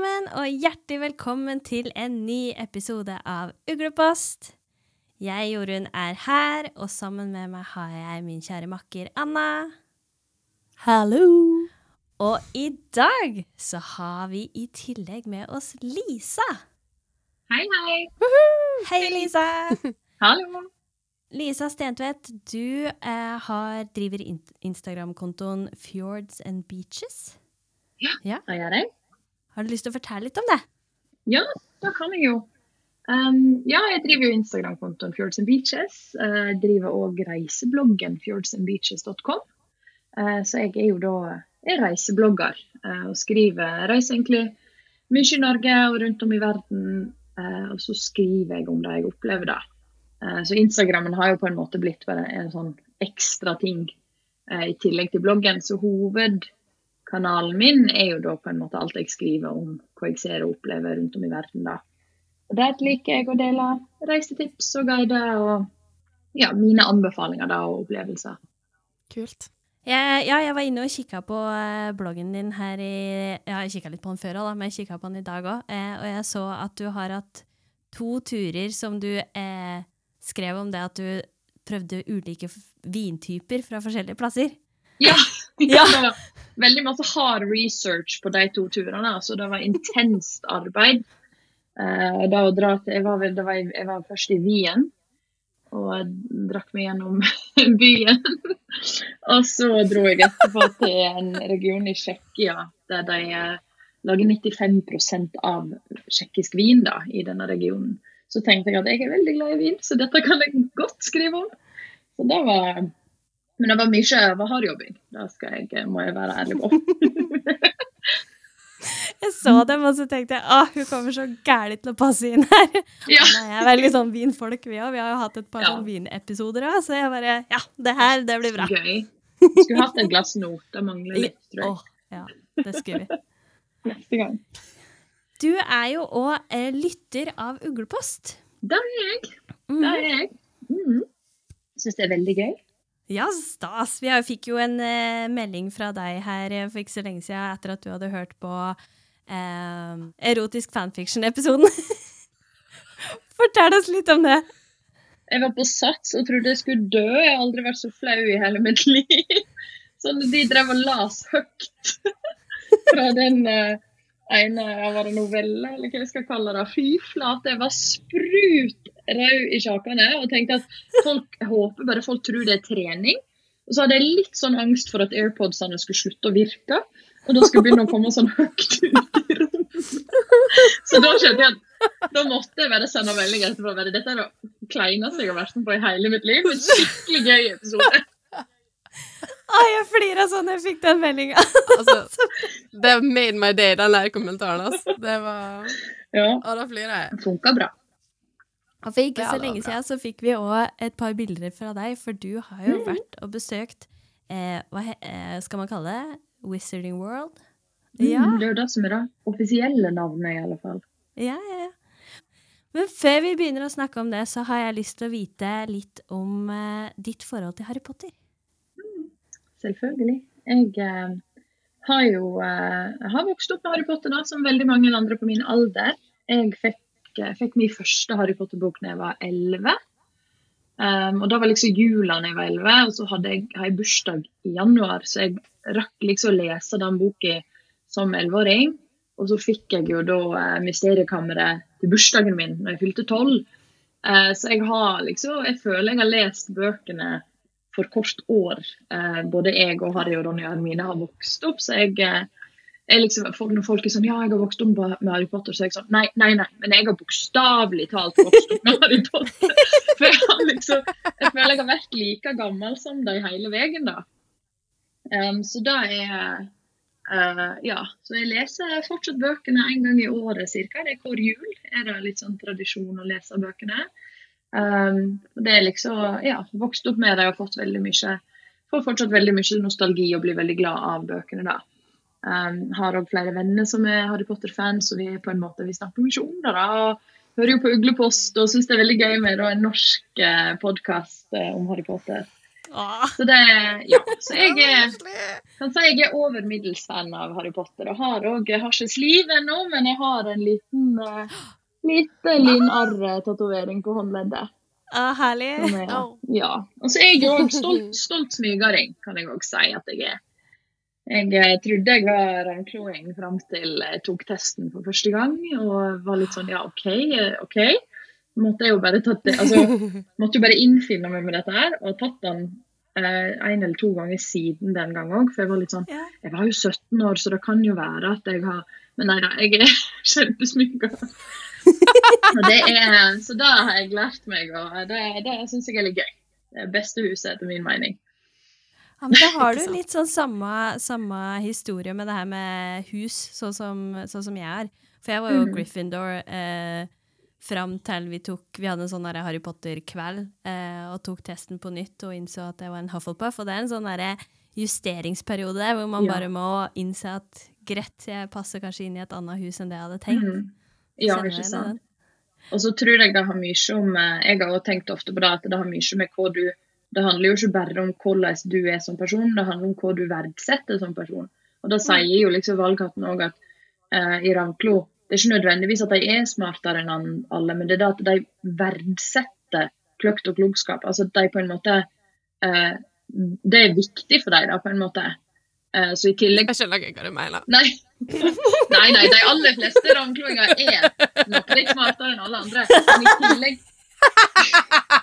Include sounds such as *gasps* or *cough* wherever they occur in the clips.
sammen, og hjertelig velkommen til en ny episode av Uglepost. Jeg, Jorunn, er her, og sammen med meg har jeg min kjære makker Anna. Hallo! Og i dag så har vi i tillegg med oss Lisa. Hei, hei. Hei, Lisa. *laughs* Hallo. Lisa Stentvedt, du eh, har, driver in Instagram-kontoen Fjords and Beaches. Ja, det gjør jeg. Har du lyst til å fortelle litt om det? Ja, da kan jeg jo. Um, ja, jeg driver jo Instagram-kontoen Fjords and Beaches. Uh, Jeg driver òg reisebloggen fjordsandbeaches.com. Uh, så jeg er jo da jeg er reiseblogger uh, og skriver reiser egentlig mye i Norge og rundt om i verden. og så skriver jeg om det jeg opplever. Uh, så Instagrammen har jo på en måte blitt bare en sånn ekstra ting i tillegg til bloggen. Så hovedkanalen min er jo da på en måte alt jeg skriver om hva jeg ser og opplever rundt om i verden. da. Og Der liker jeg å dele reisetips og guider og ja, mine anbefalinger da, og opplevelser. Kult. Jeg, ja, jeg var inne og kikka på eh, bloggen din her i Jeg har kikka litt på den før òg, men jeg kikka på den i dag òg. Eh, og jeg så at du har hatt to turer som du eh, skrev om det at du prøvde ulike vintyper fra forskjellige plasser. Ja, *laughs* Ja. *laughs* veldig masse hard research på de to turene. Så det var intenst arbeid. Uh, da å dra til, jeg, var, var, jeg var først i Wien og drakk meg gjennom *laughs* byen. og så dro jeg etterpå til en region i Tsjekkia der de eh, lager 95% av tsjekkisk vin da, i denne regionen. Så tenkte jeg at jeg er veldig glad i vin, så dette kan jeg godt skrive om. Så det var men det var mye var hardjobbing. Det jeg, må jeg være ærlig på. *laughs* Jeg så dem, og så tenkte jeg at hun kommer så gæli til å passe inn her. *laughs* Ja. jeg er veldig sånn vinfolk, vi òg. Vi har jo hatt et par Ja. sånn vinepisoder òg, så jeg bare Ja, det her, det blir bra. Gøy. Skulle hatt et glass nå. Det mangler litt, *laughs* tror jeg. Oh, ja, det skulle vi. Neste gang. Du er jo òg eh, lytter av Uglepost. Det er jeg. Det er jeg. Mm. Syns det er veldig gøy. Ja, stas. Vi fikk jo en eh, melding fra deg her eh, for ikke så lenge siden etter at du hadde hørt på eh, erotisk fanfiction-episoden. *laughs* Fortell oss litt om det. Jeg var på Sats og trodde jeg skulle dø. Jeg har aldri vært så flau i hele mitt liv. *laughs* Sånn de drev og las høyt *laughs* fra den eh, ene var det novelle, eller hva jeg skal kalle det. Fy flate, jeg var sprut rød i kjakene og tenkte at folk, håper bare folk tror det er trening. Og så hadde jeg litt sånn angst for at AirPodsene skulle slutte å virke. Og da skulle begynne å komme sånn høyt ut i rommet. Så da skjønte jeg at da måtte jeg bare sende melding etterpå. Bare, Dette er det kleineste jeg har vært med på i hele mitt liv. En skikkelig gøy episode. Å, jeg flira sånn jeg fikk den meldinga. Altså, det made my day, den der kommentaren. Altså. Det var Ja, Og da flirer jeg. det funka bra. Og for ikke Ja, så lenge siden så fikk vi òg et par bilder fra deg, for du har jo Mm. vært og besøkt eh, Hva eh, skal man kalle det? Wizarding World? Mm, Det er jo det som er det offisielle navnet, i alle fall. Ja, ja, ja. Men før vi begynner å snakke om det, så har jeg lyst til å vite litt om eh, ditt forhold til Harry Potter. Selvfølgelig. Jeg eh, har jo eh, har vokst opp med Harry Potter, da, som veldig mange andre på min alder. Jeg fikk, eh, fikk min første Harry Potter-bok da jeg var elleve. Um, og da var liksom jula da jeg var elleve, og så hadde jeg, har jeg bursdag i januar, så jeg rakk liksom å lese den boka som elleveåring. Og så fikk jeg jo da eh, Mysteriekammeret til bursdagen min når jeg fylte tolv. Eh, så jeg har liksom Jeg føler jeg har lest bøkene for kort år. Eh, både jeg og Harry og Ronny og Hermine har vokst opp. Så jeg, eh, jeg liksom, Når folk er sånn 'Ja, jeg har vokst opp med Harry Potter', så er jeg sånn Nei, nei, nei. Men jeg har bokstavelig talt vokst opp med Harry Potter. *laughs* For jeg har liksom Jeg føler jeg har vært like gammel som dem hele veien, da. Um, så da er uh, Ja. Så jeg leser fortsatt bøkene en gang i året ca. Det er hver jul. Er det litt sånn tradisjon å lese bøkene. Um, det er liksom, ja, vokst opp med det og fått veldig mye Får fortsatt veldig mye nostalgi og blir veldig glad av bøkene, da. Um, har òg flere venner som er Harry Potter-fans, og vi er på en måte, vi snakker mye om det. da, og Hører jo på Uglepost og syns det er veldig gøy med da, en norsk eh, podkast eh, om Harry Potter. Ah. Så det Ja. Så jeg er, kan si jeg er over middels fan av Harry Potter. Og har òg har ikke sliv ennå, men jeg har en liten uh, lite linarr-tatovering på håndleddet. Ah, herlig. Er, ja. Og så er jeg òg *laughs* stolt, stolt smygering, kan jeg òg si at jeg er. Jeg eh, trodde jeg var rønkloing fram til jeg tok testen for første gang, og var litt sånn ja, OK, eh, OK. Måtte jeg jo bare tatt det, altså, *laughs* måtte jo bare innfinne meg med dette her, og tatt den eh, en eller to ganger siden den gang òg, for jeg var litt sånn Jeg var jo 17 år, så det kan jo være at jeg har Men nei da, jeg er *laughs* kjempesmykka. *laughs* Så det så da har jeg lært meg, og det, det syns jeg er litt gøy. Det er beste huset, etter min mening. Ja, men da *laughs* har du litt sånn samme, samme historie med det her med hus, sånn som, sånn som jeg er. For jeg var jo mm. Gryffindor eh, fram til vi tok Vi hadde en sånn Harry Potter-kveld eh, og tok testen på nytt og innså at jeg var en Hufflepuff. Og det er en sånn justeringsperiode hvor man Ja. bare må innse at greit, jeg passer kanskje inn i et annet hus enn det jeg hadde tenkt. Mm. Ja, Kjenner ikke sant. Og så tror jeg det har mye om eh, Jeg har også tenkt ofte på det at det har mye med hva du Det handler jo ikke bare om hvordan du er som person, det handler om hva du verdsetter som person. Og da sier jo liksom valgkatten òg at uh, i Ravnklo Det er ikke nødvendigvis at de er smartere enn alle, men det er det at de verdsetter kløkt og klokskap. Altså at de på en måte uh, Det er viktig for dem, da, på en måte. Uh, så i tillegg Jeg skjønner ikke hva du mener. Nei. *laughs* nei, nei, de aller fleste ravnkloinger er nok litt smartere enn alle andre. Men i tillegg *laughs*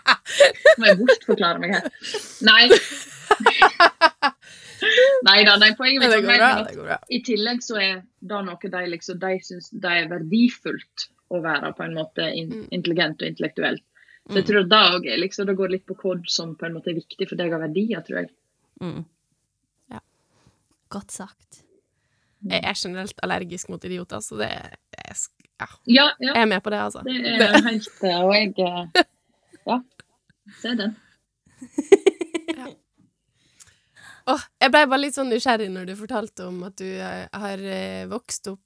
Må jeg bortforklare meg her? Nei. Nei da, nei, poenget mitt er at i tillegg så er det noe de liksom De syns det er verdifullt å være på en måte in Mm. intelligent og intellektuelt. Så jeg tror det òg liksom Det går litt på hva som på en måte er viktig for deg av verdier, tror jeg. Mm. Ja. Godt sagt. Jeg er generelt allergisk mot idioter, så det er jeg, ja. Ja, ja. jeg er med på det, altså. Det er helt eh, Og jeg eh, Ja. Se den. *laughs* Åh, jeg ble bare litt sånn nysgjerrig når du fortalte om at du eh, har eh, vokst opp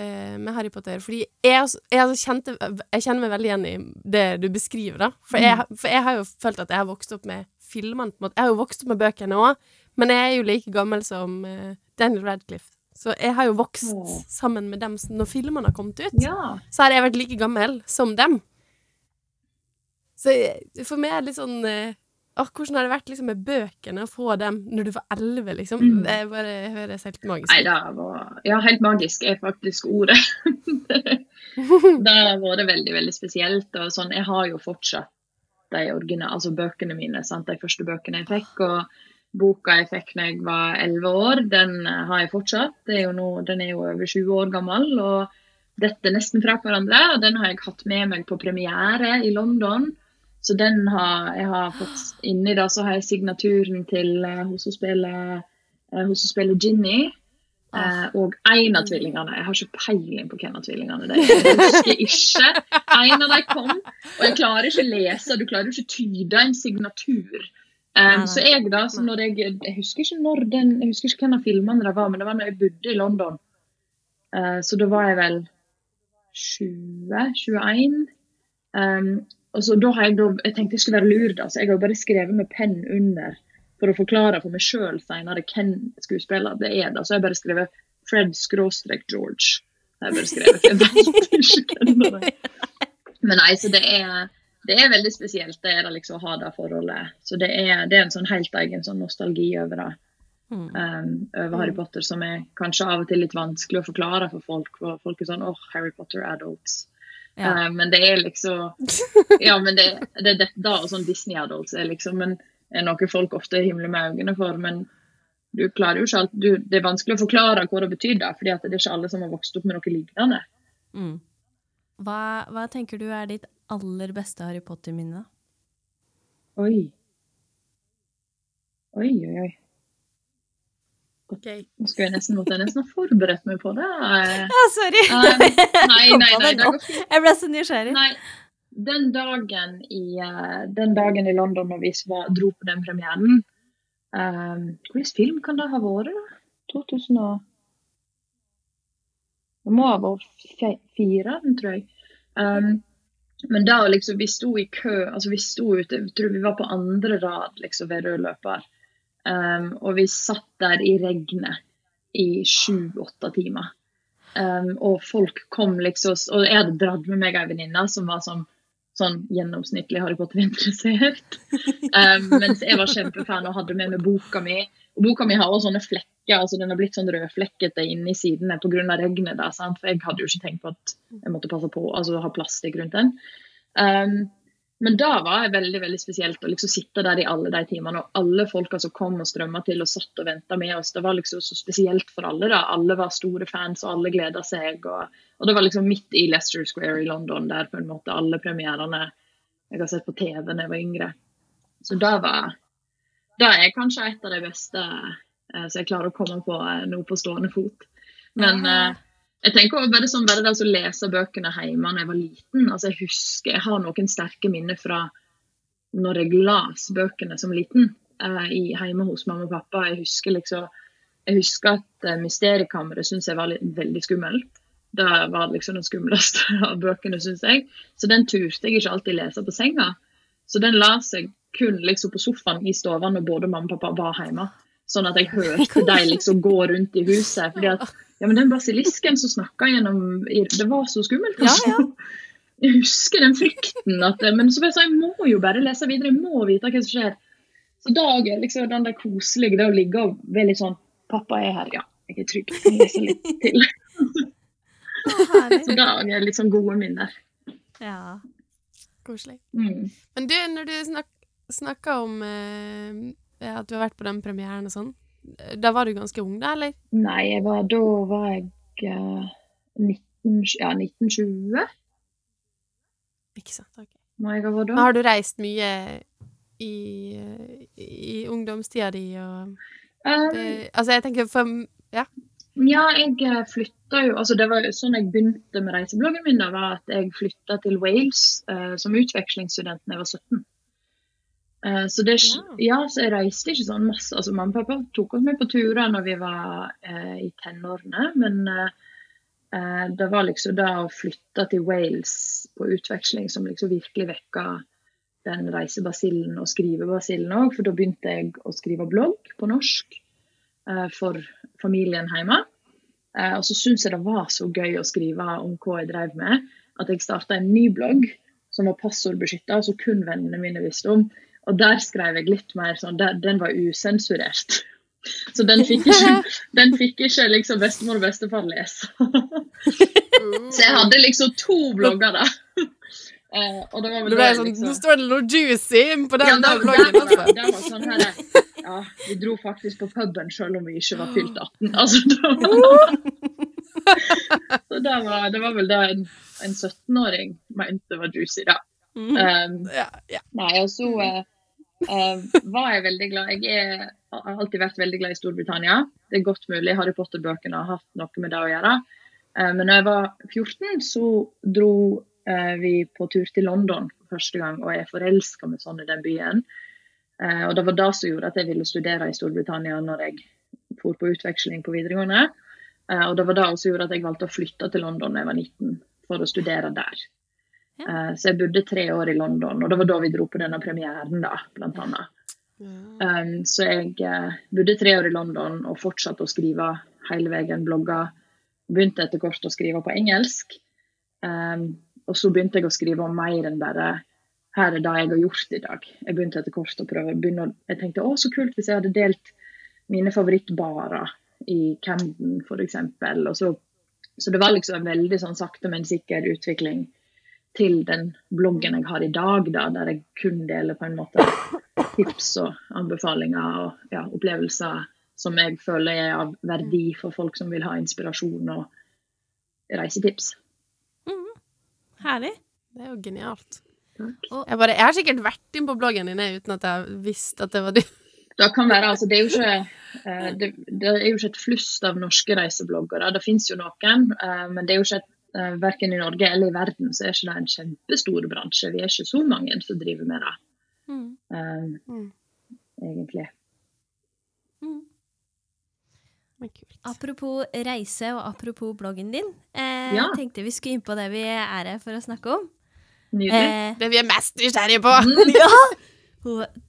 eh, med Harry Potter. Fordi jeg, jeg, altså kjente, jeg kjenner meg veldig igjen i det du beskriver, da. For jeg, for jeg har jo følt at jeg har vokst opp med filmene. på en måte. Jeg har jo vokst opp med bøkene òg, men jeg er jo like gammel som eh, Daniel Radcliffe. Så jeg har jo vokst sammen med dem når filmene har kommet ut. Ja. Så har jeg vært like gammel som dem. Så for meg er det litt sånn eh, Åh, hvordan har det vært liksom med bøkene å få dem når du var elleve, liksom? Mm. Det bare høres helt magisk Nei, ut. det var Ja, helt magisk er faktisk ordet. *laughs* det har vært veldig, veldig spesielt. Og sånn, jeg har jo fortsatt de originale, altså bøkene mine, sant? de første bøkene jeg fikk. Og boka jeg fikk da jeg var elleve år, den eh, har jeg fortsatt. Det er nå, den er jo over 20 år gammel. og dette nesten fra hverandre, og den har jeg hatt med meg på premiere i London. Så den har jeg har fått inni da, så har jeg signaturen til uh, hun som spiller, Ginny. Eh, og en av tvillingene. Jeg har ikke peiling på hvem av tvillingene det er. Jeg husker ikke. En av dem kom, og jeg klarer ikke å lese. Du klarer ikke å tyde en signatur. Um, så jeg da, så når jeg, jeg husker ikke når den, jeg husker ikke hvem av filmene det var, men det var når jeg bodde i London. Uh, så da var jeg vel 20, 21. Um, og så da har jeg, da, jeg tenkte jeg skulle være lur, da, så jeg har bare skrevet med penn under for å forklare for meg sjøl seinere hvem skuespiller det er. da, Så jeg bare skrevet Fred skråstrek George. Jeg bare skrevet, jeg vet ikke hvem det er. *laughs* Men nei, så det er, det er veldig spesielt det er det liksom å ha det forholdet. Så det er, det er en sånn helt egen sånn nostalgi over det. Mm. Um, over Harry Potter som er kanskje av og til litt vanskelig å forklare for folk. For folk er sånn åh, Harry Potter adults. Ja. Uh, men det er liksom *laughs* Ja, men det, det er dette og sånn Disney adults er liksom men er noe folk ofte himler med øynene for. Men du klarer jo ikke alt du, Det er vanskelig å forklare hva det betyr, da, fordi at det er ikke alle som har vokst opp med noe lignende. Mm. Hva, hva tenker du er ditt aller beste Harry Potter-minne? Oi. Oi, oi, oi. Ok. Nå skulle jeg nesten måtte jeg nesten ha forberedt meg på det. Ja, sorry! Um, *laughs* nei, nei, nei, nei. Jeg ble så nysgjerrig. Nei, den dagen i, uh, den dagen i London når vi var, dro på den premieren um, Hvilken film kan det ha vært, da? 2000 og Det må ha vært fire, tror jeg. Um, men da liksom, vi sto i kø, altså vi sto ute, jeg tror vi var på andre rad liksom, ved rød løper. Um, og vi satt der i regnet i sju-åtte timer. Um, og folk kom liksom Og jeg hadde dratt med meg ei venninne som var sånn, sånn gjennomsnittlig Harry Potter-interessert. Um, mens jeg var kjempefan og hadde med meg boka mi. Og boka mi har også sånne flekker, altså den har blitt sånn rødflekkete inni sidene pga. regnet. der, sant? For jeg hadde jo ikke tenkt på at jeg måtte passe på, altså ha plastikk rundt den. Um, men da var det veldig veldig spesielt å liksom sitte der i alle de timene. Og alle folka som kom og strømma til og satt og venta med oss. Det var liksom så spesielt for alle. da. Alle var store fans, og alle gleda seg. Og, og, det var liksom midt i Leicester Square i London, der på en måte alle premierene jeg har sett på TV da jeg var yngre. Så da var Det er kanskje et av de beste eh, så jeg klarer å komme på eh, nå på stående fot. Men eh, jeg tenker også bare, sånn, bare det å lese bøkene hjemme da jeg var liten. altså Jeg husker, jeg har noen sterke minner fra når jeg las bøkene som liten eh, hjemme hos mamma og pappa. Jeg husker liksom, jeg husker at uh, Mysteriekammeret syntes jeg var litt, veldig skummelt. Det var liksom den skumleste *laughs* av bøkene, syns jeg. Så den turte jeg ikke alltid lese på senga. Så den las jeg kun liksom på sofaen i stua når både mamma og pappa var hjemme. Sånn at jeg hørte deg liksom gå rundt i huset. fordi at ja, men den basilisken som snakka gjennom Det var så skummelt. Altså. Ja, ja. Jeg husker den frykten. At, men så jeg, sa, jeg må jo bare lese videre, jeg må vite hva som skjer. Så dagen er liksom den der koselige, det å ligge og være litt sånn Pappa er her, ja. Jeg er trygg. Jeg leser litt til. så da er litt sånn gode minner. Ja. Koselig. Mm. Men du, når du snak, snakker om eh, at du har vært på den premieren og sånn, da var du ganske ung, da, eller? Nei, var, da var jeg uh, 19, ja, 1920. Ikke sant. ok. Må jeg ha vært da. Har du reist mye i, i ungdomstida di og um, det, Altså, jeg tenker for Ja. Ja, jeg eh, flytta jo altså Det var jo sånn jeg begynte med reisebloggen min. da, var At jeg flytta til Wales uh, som utvekslingsstudent da jeg var 17. Uh, så, det, ja. så jeg reiste ikke sånn masse. altså Mamma og pappa tok oss med på turer når vi var eh, i tenårene. Men eh, det var liksom da å flytte til Wales på utveksling som liksom virkelig vekka den reisebasillen og skrivebasillen òg. For da begynte jeg å skrive blogg på norsk for familien hjemme. og så syns jeg det var så gøy å skrive om hva jeg drev med, at jeg starta en ny blogg som var passordbeskytta, som kun vennene mine visste om. Og der skrev jeg litt mer sånn der, Den var usensurert. *laughs* Så den fikk ikke, *laughs* den fikk ikke liksom bestemor og bestefar lese. *laughs* Så jeg hadde liksom to blogger, da. Uh, og det var vel det, sånn, liksom... Nå står det noe juicy på den ja, der bloggen. Altså. Det var sånn her, ja, vi dro faktisk på puben selv om vi ikke var fylt 18. Altså, det var, så det var, det var vel det en, en 17-åring mente var juicy, da. Um, ja, ja. Nei, og så Uh, var jeg veldig glad. Jeg er, har alltid vært veldig glad i Storbritannia. Det er godt mulig Harry Potter-bøkene har hatt noe med det å gjøre. Uh, men da jeg var 14, så dro uh, vi på tur til London for første gang, og jeg forelska meg sånn i den byen. og det var det som gjorde at jeg ville studere i Storbritannia når jeg for på utveksling på videregående. og det var det som gjorde at jeg valgte å flytte til London da jeg var 19, for å studere der. Uh, så jeg bodde tre år i London, og det var da vi dro på denne premieren, da, blant annet. Um, så jeg uh, bodde tre år i London og fortsatte å skrive hele veien, blogga. Begynte etter hvert å skrive på engelsk. Um, og så begynte jeg å skrive om mer enn bare her er det jeg har gjort i dag. Jeg begynte etter hvert å prøve. Begynne, jeg tenkte å, så kult hvis jeg hadde delt mine favorittbarer i Camden, f.eks. Så, så det var liksom en veldig sånn sakte, men sikker utvikling til den bloggen jeg har i dag, da, der jeg kun deler på en måte tips og anbefalinger og ja, opplevelser som jeg føler er av verdi for folk som vil ha inspirasjon og reisetips. Mm. Herlig. Det er jo genialt. Jeg, bare, jeg, har sikkert vært inn på bloggen din uten at jeg visste at det var du. Det kan være, altså, det, er ikke, eh, det, det, er jo ikke, et flust av norske reisebloggere. Det fins jo noen, eh, men det er jo ikke et verken i Norge eller i verden så er ikke det en kjempestor bransje. Vi er ikke så mange som driver med det, mm. Uh, mm. egentlig. Mm. Apropos reise og apropos bloggen din. Eh, ja. tenkte vi skulle inn på det vi er her for å snakke om. Eh, Det vi er mest nysgjerrige på. *laughs* ja! *laughs*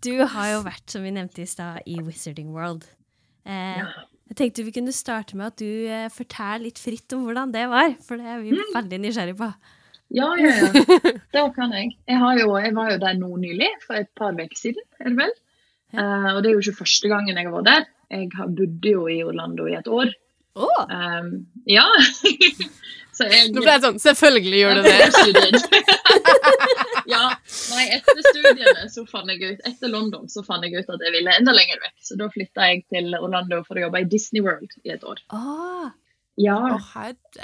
Du har jo vært, som vi nevnte i stad, i Wizarding World. Eh, Ja. Jeg tenkte vi kunne starte med at du eh, forteller litt fritt om hvordan det var, for det er vi veldig nysgjerrige på. Ja, ja, ja. *laughs* Det kan jeg. Jeg, har jo, jeg var jo der nå nylig, for et par uker siden, er det vel. Eh, og det er jo ikke første gangen jeg har vært der. Jeg har bodde jo i Orlando i et år. Oh. Um, ja. *laughs* Så jeg Nå ble jeg sånn Selvfølgelig gjør det. det. *laughs* ja. Nei, etter studiene så fant jeg ut Etter London så fant jeg ut at jeg ville enda lenger vekk. Så da flytta jeg til Orlando for å jobbe i Disney World i et år. Ah. Ja,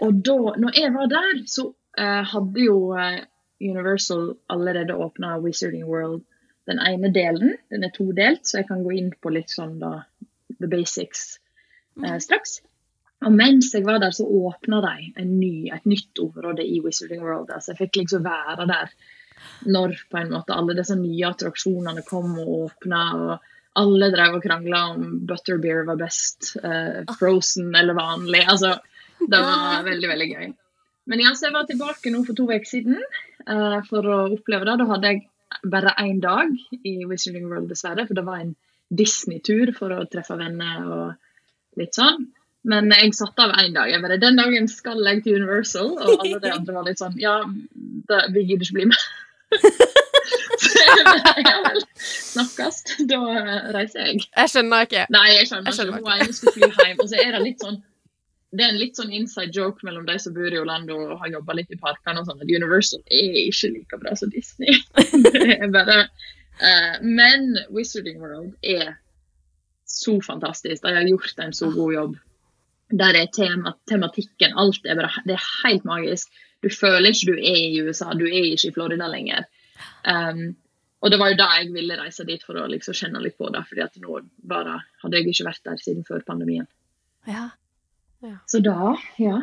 og da når jeg var der, så uh, hadde jo uh, Universal allerede åpna Wizarding World den ene delen. Den er todelt, så jeg kan gå inn på litt sånn da the basics uh, straks. Og mens jeg var der, så åpna de en ny, et nytt område i Wizarding World. Altså, jeg fikk liksom være der når på en måte alle disse nye attraksjonene kom og åpna. Og alle drev og krangla om butterbeer var best, eh, frozen eller vanlig. Altså, det var veldig, veldig gøy. Men ja, jeg var tilbake nå for to uker siden eh, for å oppleve det. Da hadde jeg bare én dag i Wizarding World, dessverre, for det var en Disney-tur for å treffe venner og litt sånn. Men jeg satte av én dag. Jeg bare, Den dagen skal jeg til Universal. Og alle de andre var litt sånn Ja, da, vi gidder ikke bli med. *laughs* så jeg bare, ja vel, snakkes. Da reiser jeg. Jeg skjønner ikke. Nei, jeg skjønner, Jeg skjønner ikke. Hun ene skulle fly hjem. Og så er det litt sånn det er en litt sånn inside joke mellom de som bor i Orlando og har jobba litt i parkene. og sånn, at Universal er ikke like bra som Disney. *laughs* det er bare uh, Men Wizarding World er så fantastisk. De har gjort en så god jobb. Der er tema, tematikken Alt er bare Det er helt magisk. Du føler ikke du er i USA, du er ikke i Florida lenger. Um, og det var jo da jeg ville reise dit for å liksom kjenne litt på det. fordi at nå bare hadde jeg ikke vært der siden før pandemien. ja. Så da, ja.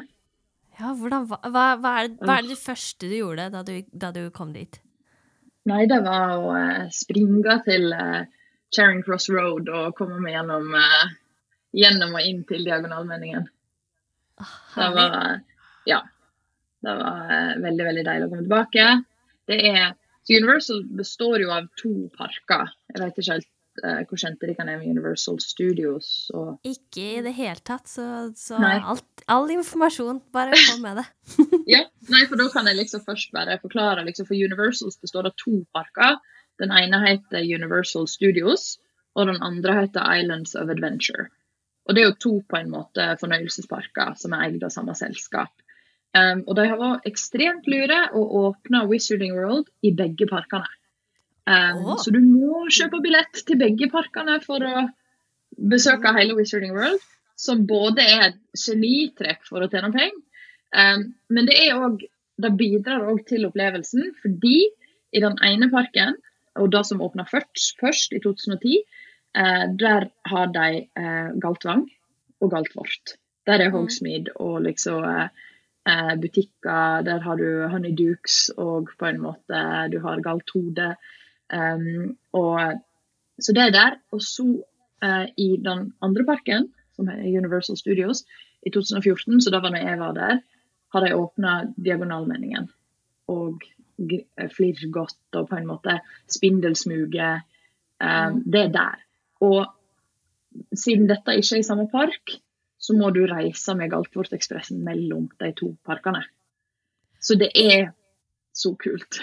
ja hvordan, hva, hva, er det, hva er det første du gjorde da du, da du kom dit? Nei, det var å uh, springe til uh, Charing Cross Road og komme meg gjennom, eh, gjennom og inn til diagonalmenningen. Det var Ja. Det var eh, veldig, veldig deilig å komme tilbake. Det er Universal består jo av to parker. Jeg vet ikke helt uh, hvor kjente de kan være med Universal Studios og Ikke i det hele tatt, så, så alt, all informasjon, bare *laughs* kom med det. Ja, nei, for da kan jeg liksom først bare forklare. Liksom, for Universals består av to parker. Den ene heter Universal Studios, og den andre heter Islands of Adventure. Og det er jo to på en måte fornøyelsesparker som er eid av samme selskap. Um, og de har vært ekstremt lure og åpna Wizarding World i begge parkene. Um, oh. Så du må kjøpe billett til begge parkene for å besøke hele Wizarding World, som både er et genitrekk for å tjene penger, um, men det er også, det bidrar òg til opplevelsen, fordi i den ene parken, og det som åpna først, først i 2010, eh, der har de eh, Galtvang og Galtvort. Der er Hogsmeade og liksom eh, eh, butikker. Der har du Honeydukes og på en måte du har Galthode. Um, og, så det er der. Og så eh, i den andre parken, som er Universal Studios, i 2014, så da var når jeg var der, har de åpna Diagonalmeningen. Og eh, Flirrgodt og på en måte Spindelsmuget. Um, Det er der. Og siden dette ikke er i samme park, så må du reise med Galtvortekspressen mellom de to parkene. Så det er så kult.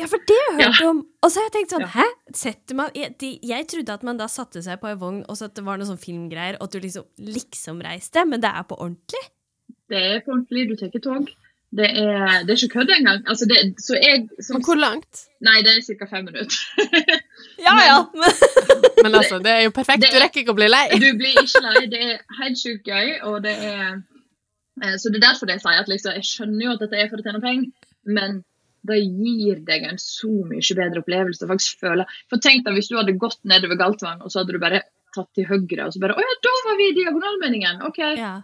Ja, for det har jeg Ja. om. Og så har jeg tenkt sånn, Ja. hæ? Setter man jeg, de, jeg trodde at man da satte seg på en vogn, og så at det var noe sånn filmgreier, og at du liksom, liksom reiste, men det er på ordentlig? Det er på ordentlig, du tar ikke tog. Det er, det er ikke kødd engang. Altså det, så jeg, som, Men hvor langt? nei, det er ca. fem minutter. *laughs* Ja, ja. Men, *laughs* Men altså, det er jo perfekt. Du rekker ikke å bli lei. Du blir ikke lei. Det er helt sjukt gøy, og det er eh, Så det er derfor jeg sier at liksom, jeg skjønner jo at dette er for å tjene penger, men det gir deg en så mye bedre opplevelse. faktisk føle. For tenk deg hvis du hadde gått nedover Galtvang, og så hadde du bare tatt til høyre, og så bare Å ja, da var vi i diagonalmeningen! OK. ja.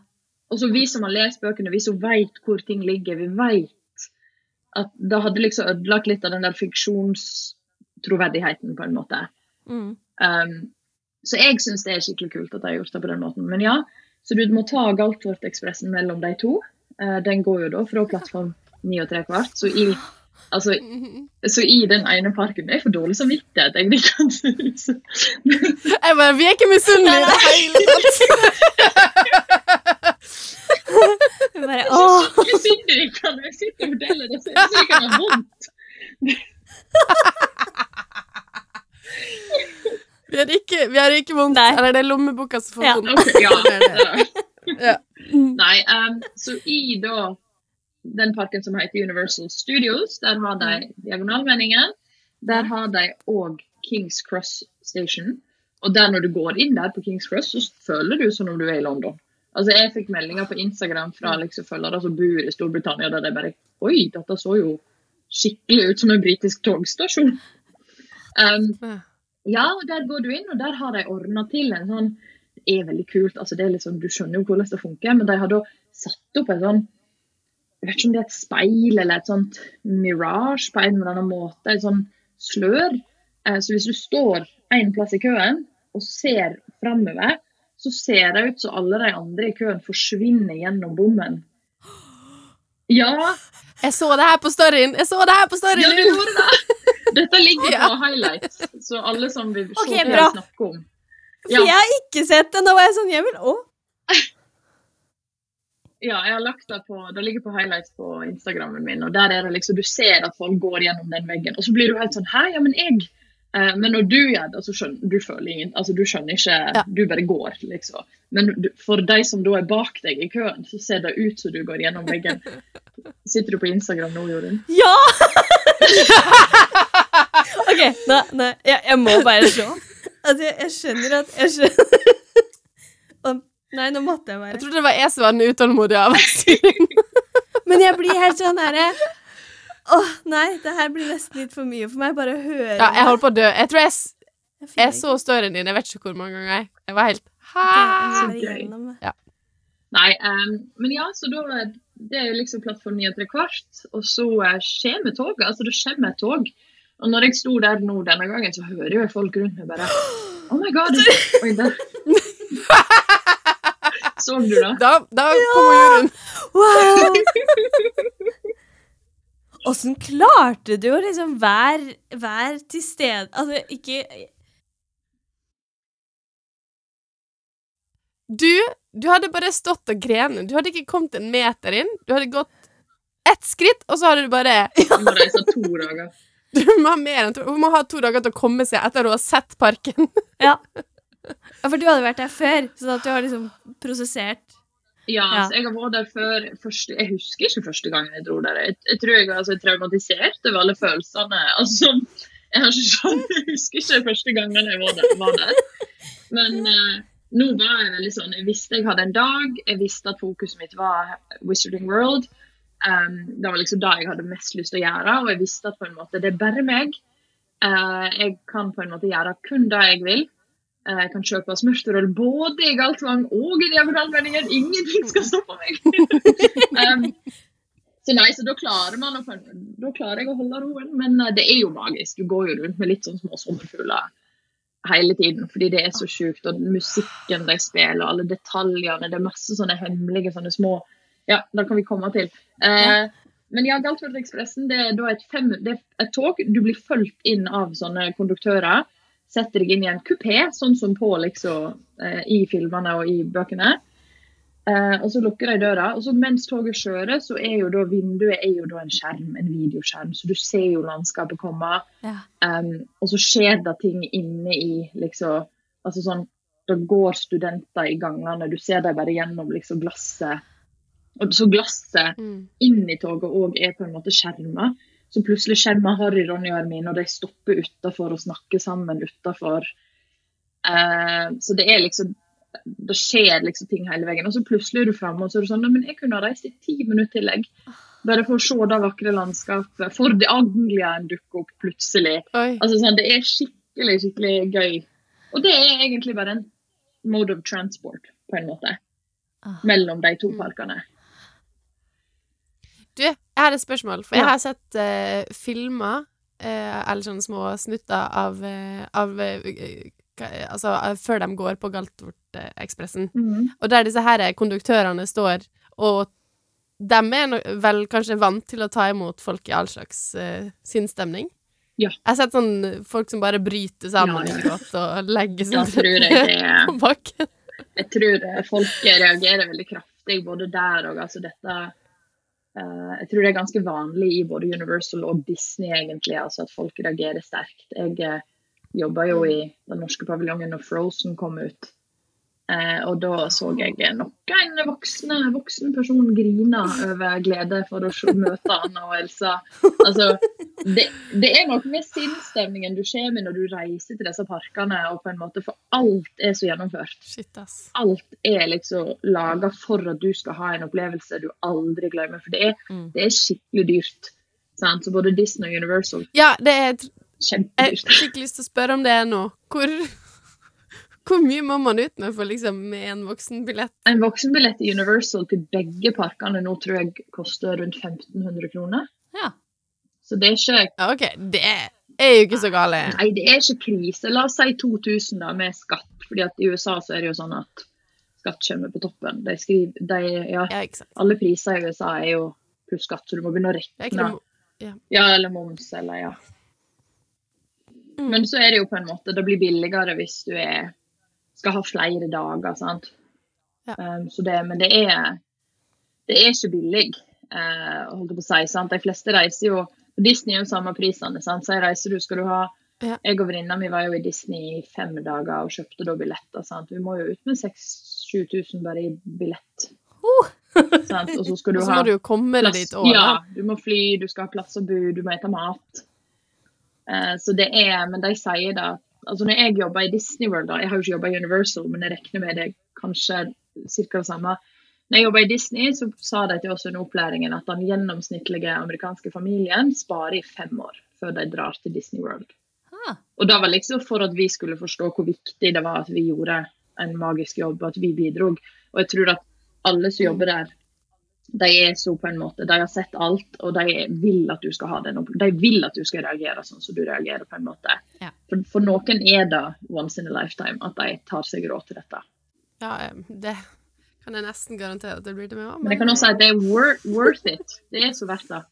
Og så vi som har lest bøkene, vi som vet hvor ting ligger, vi vet at det hadde liksom ødelagt litt av den der fiksjonstroverdigheten, på en måte. Mm. Um, så jeg syns det er skikkelig kult at de har gjort det på den måten. Men ja, så du må ta Galtvortekspressen mellom de to. Uh, den går jo da fra plattform 9 og 3 kvart. Så i Altså, *laughs* så i den ene parken Jeg får dårlig samvittighet, egentlig. kanskje. Så- Jeg bare Vi er ikke misunnelige i det hele tatt! *laughs* Hun bare åh! Jeg sitter ikke når jeg sitter og forteller det, så jeg ikke er vondt. Vi har ikke, vi har ikke vondt. Nei. Eller det er lommeboka som får Ja. vondt. Ja. *laughs* Det. Nei, um, så i da den parken som heter Universal Studios, der har de Diagonalvendingen. Der har de òg Kings Cross Station. Og der når du går inn der på Kings Cross, så føler du som om du er i London. Altså, Jeg fikk meldinger på Instagram fra liksom følgere som bor i Storbritannia, der de bare Oi, dette så jo skikkelig ut som en britisk togstasjon. Um, Ja. der går du inn, og der har de ordna til en sånn Det er veldig kult. altså det er liksom, Du skjønner jo hvordan det funker, men de har da satt opp en sånn Jeg vet ikke om det er et speil eller et sånt mirage på en eller annen måte. Et sånn slør. Eh, Så hvis du står en plass i køen og ser framover, så ser det ut som alle de andre i køen forsvinner gjennom bommen. Ja, Jeg så det her på storyen! Jeg så det her på storyen! ja, du gjorde det! Dette ligger Ja. på highlights, så alle som vil se okay, det, snakker om. For jeg har ikke sett det. Nå var jeg sånn Jeg vil òg. Ja, jeg har lagt det på Det ligger på highlights på Instagrammen min, og der er det liksom Du ser at folk går gjennom den veggen, og så blir du helt sånn Hæ, ja, men jeg Men når du gjør det, så skjønner du føler ingen Altså, du skjønner ikke Ja. Du bare går, liksom. Men du, for de som da er bak deg i køen, så ser det ut som du går gjennom veggen. *laughs* Sitter du på Instagram nå, Jorunn? Ja! *laughs* OK, nei, nei. Jeg, jeg må bare se. Altså, jeg, jeg skjønner at Jeg skjønner *laughs* Nei, nå måtte jeg bare Jeg trodde det var jeg som var den utålmodige av oss. Men jeg blir helt sånn herre Åh, nei, det her blir nesten litt for mye for meg. Bare å høre Ja, jeg holder på å dø. Jeg tror jeg, s- Jeg jeg så storyen din, jeg vet ikke hvor mange ganger. jeg. Jeg var helt ikke- Hæ? Ok, jeg må bare gøy. gjennom det. Nei, um, men ja, så da Det er liksom plattform 9 og tre kvart, og så eh, kommer toget. Altså, det kommer et tog. Og når jeg sto der nå denne gangen, så hører jo jeg folk rundt meg bare Oh my god! *gasps* Oi, der. *laughs* Så du det? Da, da kom rundt Wow! *laughs* Åssen klarte du å liksom være, være til stede Altså, ikke Du, du hadde bare stått og grenet. Du hadde ikke kommet en meter inn. Du hadde gått ett skritt, og så hadde du bare *laughs* Du må reise to dager. *laughs* Du må ha mer enn to Hun må ha to dager til å komme seg etter at ha har sett parken. Ja. *laughs* ja, for du hadde vært der før, sånn at du har liksom prosessert Ja, Ja. så jeg har vært der før første, Jeg husker ikke første gangen jeg dro der. Jeg, jeg tror jeg var altså, traumatisert over alle følelsene. Altså, jeg, har ikke jeg husker ikke første gangen jeg var der. Var der. Men uh, nå var jeg veldig sånn Jeg visste jeg hadde en dag. Jeg visste at fokuset mitt var Wizarding World. Um, det var liksom det jeg hadde mest lyst til å gjøre, og jeg visste at på en måte det er bare meg. Uh, jeg kan på en måte gjøre kun det jeg vil. Eh, Jeg kan kjøpe smørterøl både i Galtvang og i Diagonalmeldingen. Ingenting skal stoppe meg. *laughs* um, så nei, så da klarer man å, da klarer jeg å holde roen. Men eh, det er jo magisk. Du går jo rundt med litt sånn små sommerfugler hele tiden. Fordi det er så sjukt. Og musikken de spiller, og alle detaljene. Det er masse sånne hemmelige sånne små Ja, det kan vi komme til. Uh, Men ja, Galtfjordekspressen det er et, fem, det er et tog. Du blir fulgt inn av sånne konduktører. Setter deg inn i en kupé, sånn som på liksom, eh, i filmene og i bøkene. Eh, og så lukker de døra. Og så mens toget kjører, så er jo da vinduet er jo da en skjerm, en videoskjerm. Så du ser jo landskapet komme. Ja. Um, og så skjer det ting inne i liksom Altså sånn Da går studenter i gangene, du ser dem bare gjennom liksom glasset. Og så glasset inn i toget òg er på en måte skjerma. Så plutselig kommer Harry, Ronny og Hermine, og de stopper utafor og snakker sammen utafor. Eh, så det er liksom Det skjer liksom ting hele veien. Og så plutselig er du framme, og så er du sånn men jeg kunne ha reist i ti minutter til, jeg. Bare for å se det vakre landskapet. For det Anglia en dukker opp plutselig. Altså sånn, Det er skikkelig, skikkelig gøy. Og det er egentlig bare en mode of transport, på en måte. Ah. Mellom de to parkene. Du, jeg har et spørsmål, for jeg har sett uh, filmer, uh, eller sånne små snutter av, uh, av Altså før de går på Galtvortekspressen. Og der disse her konduktørene står og de er no vel kanskje vant til å ta imot folk i all slags uh, sinnsstemning. Ja. Jeg har sett sånn folk som bare bryter sammen Ja, ja. Godt, og legger seg tror jeg det på bakken. Jeg tror folk reagerer veldig kraftig både der og altså dette Jeg tror det er ganske vanlig i både Universal og Disney egentlig, altså at folk reagerer sterkt. Jeg uh, jobba jo i den norske paviljongen når Frozen kom ut. Eh, og da så jeg nok en voksne, voksen person grine over glede for å møte Anna og Elsa. Altså, det, det er noe med sinnsstemningen du kommer med når du reiser til disse parkene, og på en måte, for alt er så gjennomført Shit, alt er liksom laga for at du skal ha en opplevelse du aldri glemmer. For det er, Mm. det er skikkelig dyrt. Sant? Så både Disney og Universal Ja, det er Jeg har skikkelig lyst til å spørre om det nå. Hvor, hvor mye må man ut med for liksom med en voksenbillett? En voksenbillett i Universal til begge parkene nå tror jeg koster rundt 1500 kroner. Ja. Så det er ikke Ja, OK, det er jo ikke så gale. Nei, det er ikke krise. La oss si 2000 da, med skatt. fordi at i USA så er det jo sånn at skatt kommer på toppen. De skriver, de, ja, Ja, alle priser i USA er jo pluss skatt, så du må begynne å rekne. regne. noe Ja, eller moms, eller ja. Mm. Men så er det jo på en måte Det blir billigere hvis du er, skal ha flere dager, sant. Ja. Um, så det, men det er Det er ikke billig, uh, holdt jeg på å si. sant? De fleste reiser jo Disney er jo samme prisene, sant. Så jeg reiser du, skal du ha Ja. Jeg og venninna mi var jo i Disney i fem dager og kjøpte da billetter. sant? Vi må jo ut med 6000-7000 bare i billett. sant? Og så skal du *laughs* ha må du jo komme deg dit òg, ja, du må fly, du skal ha plass å bo, du må ete mat. Uh, så det er, Men de sier da altså Når jeg jobber i Disney World, da, jeg har jo ikke jobba i Universal, men jeg regner med det kanskje ca. det samme. Når jeg jobba i Disney, så sa de til oss under opplæringen at den gjennomsnittlige amerikanske familien sparer i fem år før de drar til Disney World. Ah. Og det var liksom for at vi skulle forstå hvor viktig det var at vi gjorde en magisk jobb, at vi bidrog. Og jeg tror at alle som jobber der, de er så på en måte, de har sett alt, og de vil at du skal ha den De vil at du skal reagere sånn som du reagerer, på en måte. Ja. For, for noen er det once in a lifetime at de tar seg råd til dette. Ja, eh, det kan jeg nesten garantere at det blir til meg òg. Men jeg kan også si at det er wor worth it. Det er så verdt det.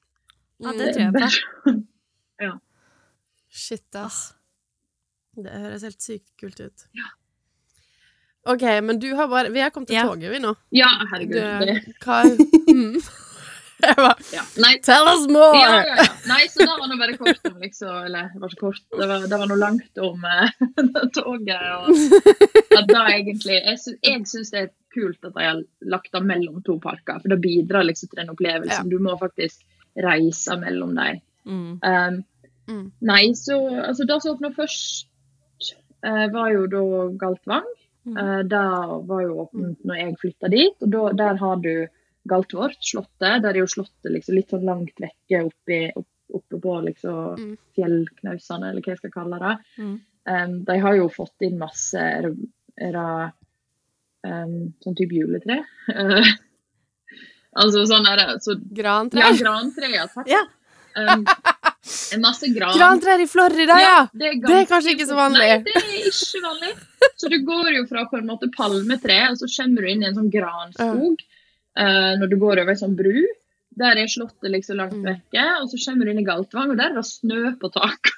Ja, det tror jeg på. *laughs* Shit, ass. Det høres helt sykt kult ut. Ja. OK, men du har bare Vi har kommet til Ja. toget, vi nå. Ja, herregud. Du, hva mm. *laughs* *laughs* Jeg bare ja. Tell us more! Ja, ja, ja. Nei, så det var nå bare kort om liksom Eller det var ikke kort, det var, det var noe langt om uh, *laughs* toget. Og at da egentlig Jeg, sy jeg syns det er kult at de har lagt det mellom to parker, for det bidrar liksom til den opplevelsen. Du må faktisk reise mellom dem. Mm. Um, Mm. nei, så altså det som åpna først, uh, var jo da Galtvang. Mm. Eh, det var jo åpent når jeg flytta dit, og da, der har du Galtvort, slottet. Der er jo slottet liksom litt sånn langt vekke oppi, opp, oppe på liksom Mm. fjellknausene, eller hva jeg skal kalle det. Mm. Um, de har jo fått inn masse Er er det um, sånn type juletre? *laughs* Altså sånn er det så, Grantre? Ja, grantre, ja. Takk. Ja. Um, en masse gran. Grantrær i Florida, ja! det, er Det er kanskje ikke så vanlig. Nei, det er ikke vanlig. Så du går jo fra på en måte palmetre, og så kommer du inn i en sånn granskog uh, når du går over en sånn bru. Der er slottet liksom langt Mm. vekke, og så kommer du inn i Galtvang, og der er det snø på taket.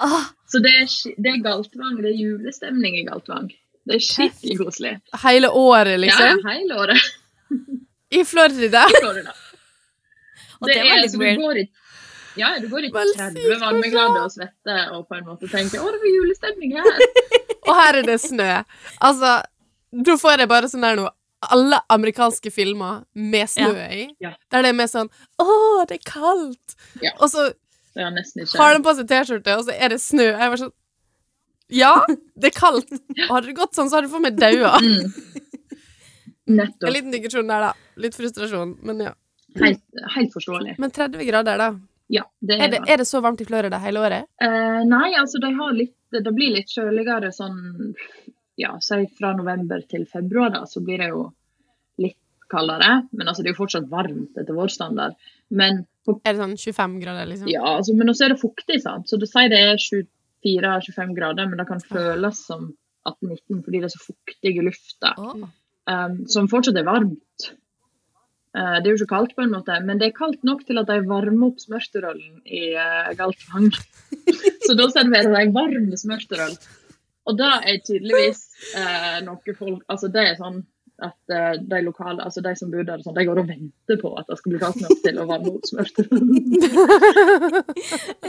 Ah, *laughs* Så det er, det er Galtvang, det er julestemning i Galtvang. Det er skikkelig koselig. Hele året, Ja, liksom? hele året. I Florida? går det da. og det er så du går i, ja, du går i 30 sykt varmegrader og svetter og på en måte tenker å, det blir julestemning her. *laughs* Og her er det snø. Altså, da får jeg bare sånn der noe alle amerikanske filmer med snø i, Ja. der det er mer sånn Å, det er kaldt! Ja. Og så har de på seg T-skjorte, og så er det snø. Jeg var sånn Ja, det er kaldt. *laughs* Og hadde det gått sånn, så hadde du fått meg daua. Mm. *laughs* En liten digresjon der, da. Litt frustrasjon, men ja. Helt, helt forståelig. Men 30 grader, da. Ja, det Er det, er det så varmt i Florida hele året? Eh, nei, altså de har litt Det blir litt kjøligere sånn Ja, si fra november til februar, da, så blir det jo litt kaldere. Men altså, det er jo fortsatt varmt etter vår standard. Men Er det sånn 25 grader, liksom? Ja, altså, men også er det fuktig, sant. Så du sier det er 24-25 grader, men det kan føles som 18-19 fordi det er så fuktig i lufta. Oh. Um, som fortsatt er varmt. Eh, det er jo ikke kaldt, på en måte, men det er kaldt nok til at de varmer opp smørterollen i uh, Galtvang. så da serverer de varm smørterøl. Og det er tydeligvis uh, noe folk Altså, det er sånn at uh, de lokale, altså de som bor der, sånn, de går og venter på at det skal bli kaldt nok til å varme opp smørterøl.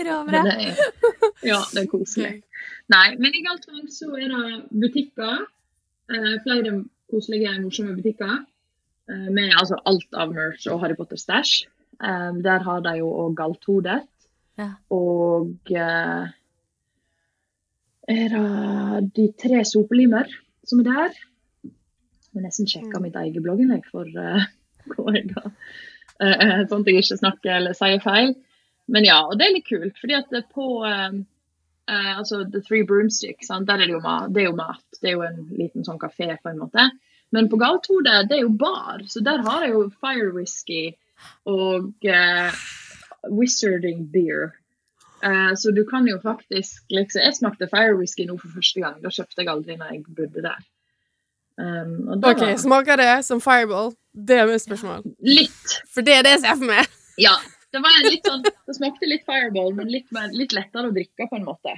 Råbra. Ja, det er koselig. Nei, men i Galtvang så er det butikker. Uh, flere koselige, morsomme butikker. Eh, med altså alt av merch og Harry Potter-stæsj. Um, der har de jo òg Galthodet. Ja. Og uh, er det de tre sopelimer som er der. Jeg må nesten sjekke mitt eget blogginnlegg for *laughs* uh, hva jeg har. Uh, sånn at jeg ikke snakker eller sier feil. Men ja, og det er litt kult, fordi at på um, uh, altså The Three Broomsticks, der er det jo mat. Det er jo mat. Det er jo en liten sånn kafé, på en måte. Men på Galthode, det er jo bar, så der har jeg jo fire whisky og uh, wizarding beer. Uh, så du kan jo faktisk liksom Jeg smakte fire whisky nå for første gang. Da kjøpte jeg aldri når jeg bodde der. Um, OK, var smaker det som fireball? Det er mitt spørsmål. litt. For det er det jeg ser for meg. *laughs* Ja. Det, sånn, det smakte litt fireball, men litt, mer, litt lettere å drikke på en måte.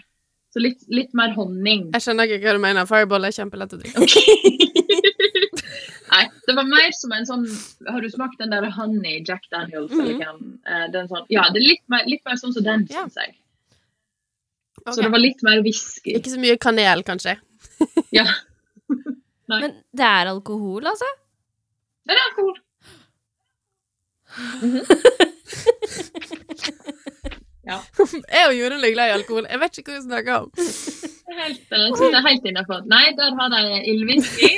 Så litt, litt mer honning. Jeg skjønner ikke hva du mener. Fireball er kjempelett å drikke. Nei, det var mer som en sånn Har du smakt den der honey Jack Daniels? Mhm. eller hva den- eh, den sånn, ja, det er litt mer, litt mer sånn som den, Ja. syns jeg. Okay. Så det var litt mer whisky. Ikke så mye kanel, kanskje. *laughs* Ja. *laughs* Men det er alkohol, altså? Det er alkohol. *laughs* Jeg og Jorunn er glad i alkohol. Jeg vet ikke hva vi snakker om. Helt, eh, jeg synes det er helt innenfor. Nei, der har de ildwhisky.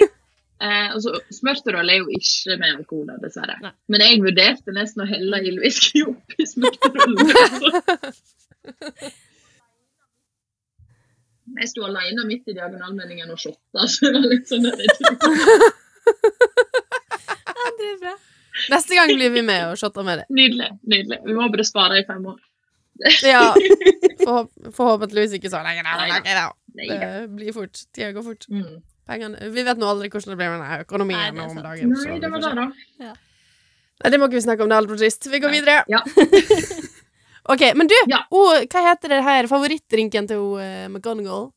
Eh, altså, Smørterøl er jo ikke med alkohol, dessverre. Nei. Men jeg vurderte nesten å helle ildwhisky *laughs* oppi smørterølen. *laughs* Jeg sto alene midt i diagonalmeldingen og shotta, så det var litt sånn der, Ja, det er bra. Neste gang blir vi med og shotter med det. Nydelig. nydelig. Vi må bare spare i fem år. Ja. *laughs* Forhåp forhåpentligvis ikke så lenge. nei, nei, Nei, Det blir fort. Tida går fort. Mm. Pengene Vi vet nå aldri hvordan det blir med denne økonomien Nei, det om dagen. Nei, det var det, da. Nei, det må ikke vi snakke om. Det er altfor trist. Vi går Nei. videre. Ja. *laughs* OK, men du, Ja. oh, hva heter det her favorittdrinken til uh, McGonagall?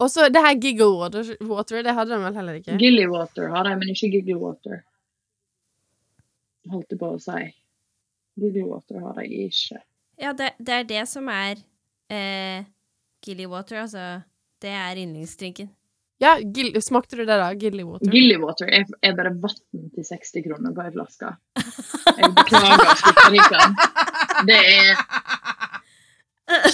Og så det her Giggle water, water, det hadde de vel heller ikke? Gilly water har de, men ikke giggle water. Holdt jeg på å si. Gilly water har de ikke. Ja, det, det er det som er eh, Gilly Water, altså. Det er yndlingsdrinken. Ja, gill, Smakte du det, da? Gillywater? Gillywater er, er bare vann til 60 kroner på ei flaske. Jeg beklager skutterikkene. Det er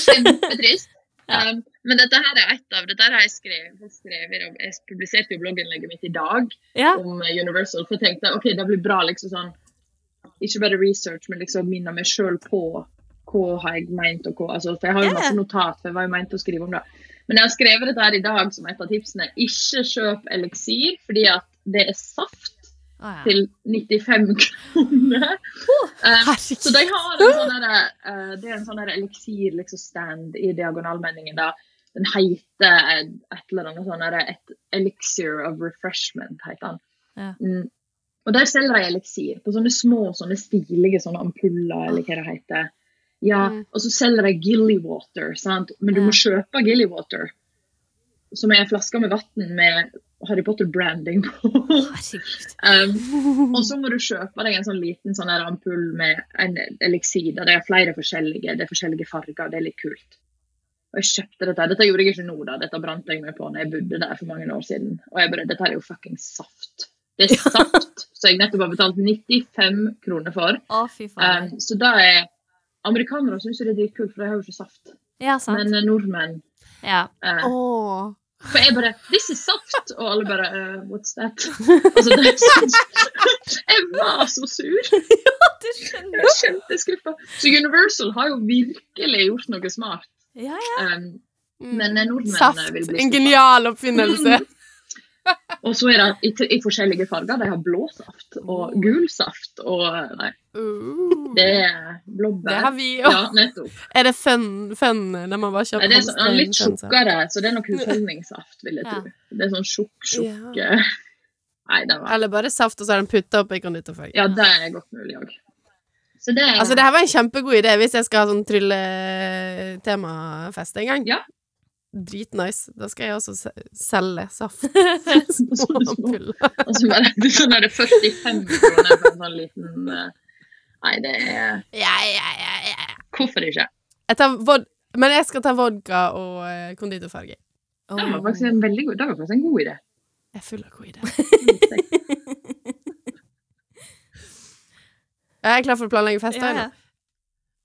kjempetrist. *laughs* Um, men dette her er et av Dette her har jeg skrevet, skrevet om. Jeg publiserte jo blogginnlegget mitt i dag Ja. om eh, Universal, for jeg tenkte ok, det blir bra liksom sånn Ikke bare research, men liksom minne meg sjøl på hva har jeg ment og hva altså, For jeg har jo masse notat, for jeg var jo ment å skrive om det. Men jeg har skrevet dette her i dag som et av tipsene. Ikke kjøp eliksir, fordi at det er saft Ah, ja. til 95 kroner. Herregud. så de har en sånn derre, uh, det er en sånn derre eliksir liksom stand i diagonalmeldingen. da. Den heter et eller annet sånn et elixir of refreshment, heter den. Ja. Mm. Og der selger de eliksir på sånne små, sånne stilige sånne ampuller, eller hva det heter. Ja. Og så selger de Gilly Water, sant? men du må kjøpe Gilly Water. Som er en flaske med vann med Harry Potter-branding på. *laughs* Um, og så må du kjøpe deg en sånn liten sånn ampull med en eliksir. Det er flere forskjellige, det er forskjellige farger. Det er litt kult. Og jeg kjøpte dette. Dette gjorde jeg ikke nå, da. Dette brant jeg meg på når jeg bodde der for mange år siden. Og jeg bare Dette er jo fucking saft. Det er *laughs* saft så jeg nettopp har betalt 95 kroner for. Å. Um, så da er Amerikanere syns det er dritkult, for de har jo ikke saft. ja, sant. Men eh, nordmenn ja. eh, Åh. For jeg bare 'This is saft!' Og alle bare uh, 'What's that?' *laughs* Altså, det syns *laughs* Jeg var så sur. *laughs* ja, Du skjønner. Jeg skjønte kjempeskuffa. Så Universal har jo virkelig gjort noe smart. Ja, ja. Um, Men, eh, nordmenn, Saft. vil bli En genial oppfinnelse. Og så er det i, i forskjellige farger. De har blå saft og gul saft og Nei, det er blåbær. Det har vi òg. Ja, nettopp. Er det fun, fun når man bare Nei, det er sånn, litt tjukkere, så det er nok husholdningssaft, vil jeg Ja. tro. Det er sånn tjukk, tjukk Ja. eh, *laughs* Nei, det var Eller bare saft, og så har de putta oppi konditorfarge. Ja, det er godt mulig òg. Så det Altså, det her var en kjempegod idé hvis jeg skal ha sånn trylletemafest en gang. Ja. Dritnice. Da skal jeg også selge saft. *laughs* *laughs* Små, ampuller. Og så bare *laughs* sånn er det 45 kroner for en sånn liten eh, Nei, det er Ja, ja, ja, ja. Hvorfor ikke? Jeg tar vod Men jeg skal ta vodka og eh, konditorfarge. Det var faktisk en veldig god, det var faktisk en god idé. Jeg er full av gode ideer. Jeg er klar for å planlegge fest. Ja, ja.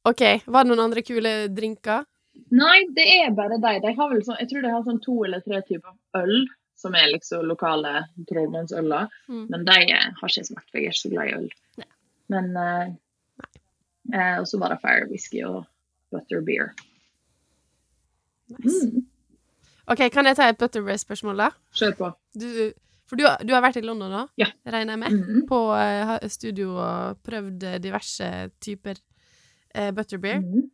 OK. Var det noen andre kule drinker? Nei, det er bare de. De har vel sånn, jeg tror de har sånn to eller tre typer øl, som er liksom lokale trollmannsøler. Mm. Men de har ikke smakt, for jeg er ikke så glad i øl. Nei. Men uh, uh, Og så var det fire whisky og butter beer. Nice. Mm, OK, kan jeg ta et butterbeer-spørsmål, da? Kjør på. Du, for du, du har vært i London nå, Ja. regner jeg med? Mhm. På uh, studio og prøvd diverse typer butterbeer. Mhm.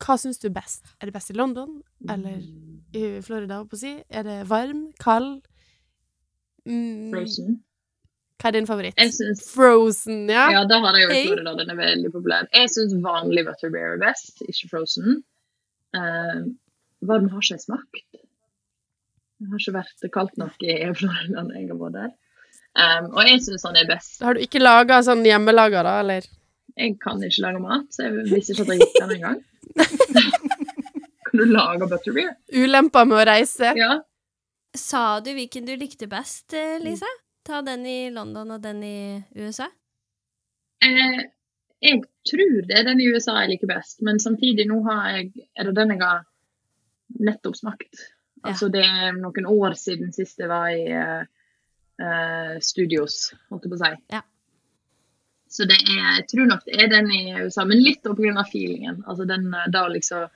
Hva syns du er best? Er det best i London eller i Florida, holdt på å si? Er det varm? Kald? Mm, Frozen. Hva er din favoritt? Syns Frozen, ja? Ja, da har jeg jo hey. Florida. Den er veldig populær. Jeg syns vanlig butterbeer er best, ikke frozen. Uh, varm har ikke jeg smakt. Det har ikke vært kaldt nok i Florida når jeg har vært der. Um, og jeg syns han er best. Har du ikke laga sånn hjemmelaga, da, eller? Jeg kan ikke lage mat, så jeg visste ikke at jeg gikk den engang. *laughs* kan du lage butterbeer? Ulemper med å reise? Ja. Sa du hvilken du likte best, eh, Lise? Ta den i London og den i USA? Eh, jeg tror det er den i USA jeg liker best, men samtidig nå har jeg, er det den jeg har nettopp smakt. Ja. Altså det er noen år siden sist jeg var i uh, eh, studios, holdt jeg på å si. Ja. Så det er, jeg tror nok det er den i USA, men litt av feelingen. Altså den eh, da liksom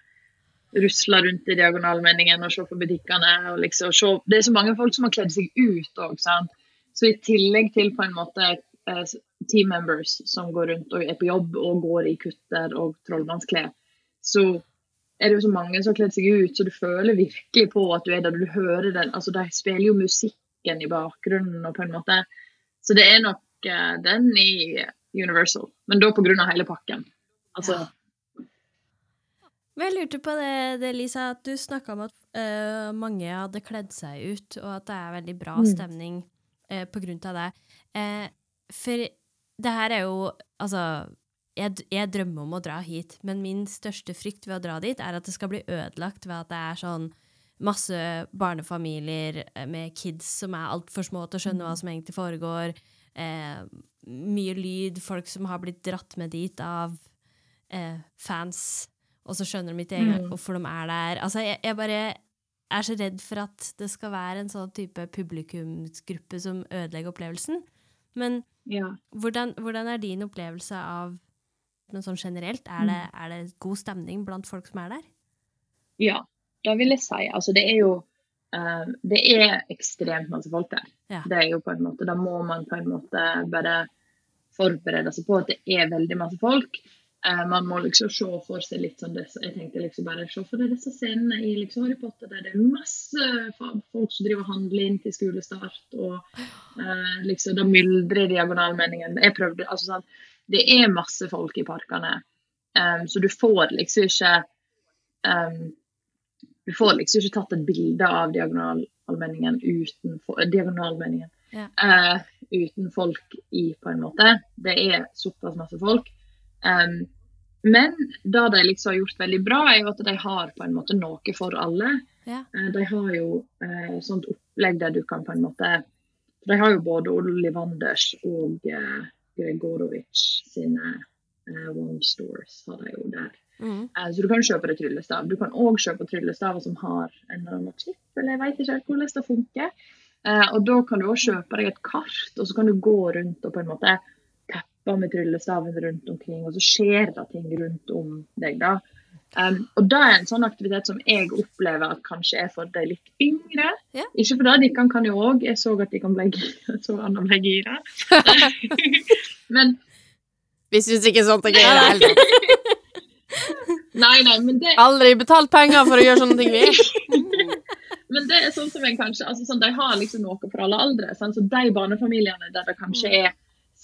rusle rundt i diagonalmenningen og se på butikkene og liksom se Det er så mange folk som har kledd seg ut òg. Så i tillegg til på en måte eh, team members som går rundt og er på jobb og går i kutter og trollmannsklær, så er det jo så mange som har kledd seg ut, så du føler virkelig på at du er der. Du hører den, altså De spiller jo musikken i bakgrunnen og på en måte Så det er nok eh, den i Universal, men da av hele pakken. Altså, Men jeg lurte på det, det Lisa, at du snakka om at uh, mange hadde kledd seg ut, og at det er veldig bra Mm. stemning uh, på grunn av det. Uh, for det her er jo Altså, jeg, jeg drømmer om å dra hit, men min største frykt ved å dra dit er at det skal bli ødelagt ved at det er sånn masse barnefamilier med kids som er altfor små til å skjønne hva som egentlig foregår. Eh, mye lyd, folk som har blitt dratt med dit av eh, fans, og så skjønner de ikke engang Mm. hvorfor de er der. Altså, jeg, jeg bare er så redd for at det skal være en sånn type publikumsgruppe som ødelegger opplevelsen. Men ja. hvordan, hvordan er din opplevelse av men sånn generelt? Er det, er det god stemning blant folk som er der? Ja, det vil jeg si. Altså, det er jo Det er ekstremt masse folk der. Ja. Det er jo på en måte, Da må man på en måte bare forberede seg på at det er veldig masse folk. Eh, man må liksom se for seg litt sånn det, Jeg tenkte liksom bare se for deg disse scenene i liksom Harry Potter der det er masse folk som driver og handler inn til skolestart, og uh, liksom da myldrer diagonalmeningen. Jeg prøvde, altså sånn, Det er masse folk i parkene, um, så du får liksom ikke um, Du får liksom ikke tatt et bilde av diagonalmenningen uten, diagonal Ja. uh, uten folk i, på en måte. Det er såpass masse folk. Um, men det de liksom har gjort veldig bra, er jo at de har på en måte noe for alle. Ja. Uh, de har jo uh, sånt opplegg der du kan på en måte De har jo både Ollivanders og eh, Gregorovic sine eh, One Stores har de jo der. Mm. Eh, Så du kan kjøpe deg tryllestav. Du kan òg kjøpe tryllestaver som har en eller annen chip, eller jeg vet ikke helt hvordan det funker. Eh, og da kan du òg kjøpe deg et kart, og så kan du gå rundt og på en måte teppe med tryllestaven rundt omkring, og så skjer det ting rundt om deg, da. Um, og det er en sånn aktivitet som jeg opplever at kanskje er for de litt yngre. Yeah. Ikke for det, de kan, kan jo òg. Jeg så at de kan bli *laughs* gira. *laughs* *laughs* Men Vi syns ikke sånt er gøy i det hele tatt. *laughs* nei, nei, men det, Aldri betalt penger for å gjøre sånne ting, vi. *laughs* men det er sånn som en kanskje altså sånn, De har liksom noe for alle aldre. Sånn, Så de barnefamiliene der det kanskje Mm. er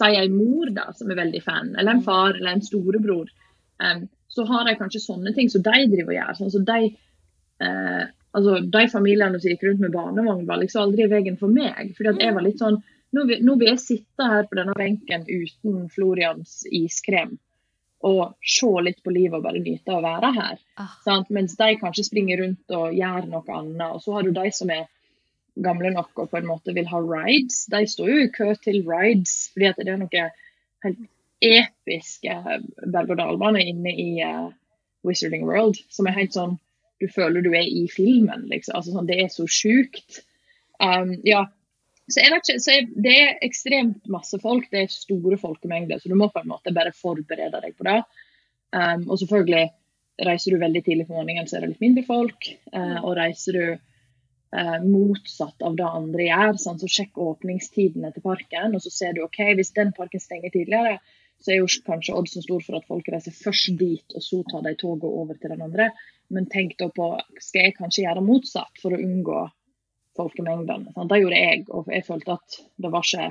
si en mor da, som er veldig fan, eller en far eller en storebror, um, så har de kanskje sånne ting som de driver og gjør. Sånn, så de, uh, altså, de familiene som gikk rundt med barnevogn, var liksom aldri i veien for meg. fordi at jeg var litt sånn nå vil, nå vil jeg sitte her på denne benken uten Florians iskrem og se litt på livet og bare nyte å være her. Ah. Sant? Mens de kanskje springer rundt og gjør noe annet. Og så har du de som er gamle nok og på en måte vil ha rides. De står jo i kø til rides, fordi at det er noe helt episke berg-og-dal-baner inne i uh, Wizarding World, som er helt sånn Du føler du er i filmen, liksom. Altså, sånn, det er så sjukt. Um, ja. Så jeg vet ikke, så jeg, Det er ekstremt masse folk, det er store folkemengder, så du må på en måte bare forberede deg på det. Um, og selvfølgelig reiser du veldig tidlig på morgenen, så er det litt mindre folk. Uh, og reiser du uh, motsatt av det andre gjør, sånn, så sjekk åpningstidene til parken. Og så ser du ok, hvis den parken stenger tidligere, så er jo kanskje oddsen stor for at folk reiser først dit, og så tar de toget over til den andre. Men tenk da på skal jeg kanskje gjøre motsatt for å unngå folkemengdene. Sant? Det gjorde jeg, og jeg følte at det var ikke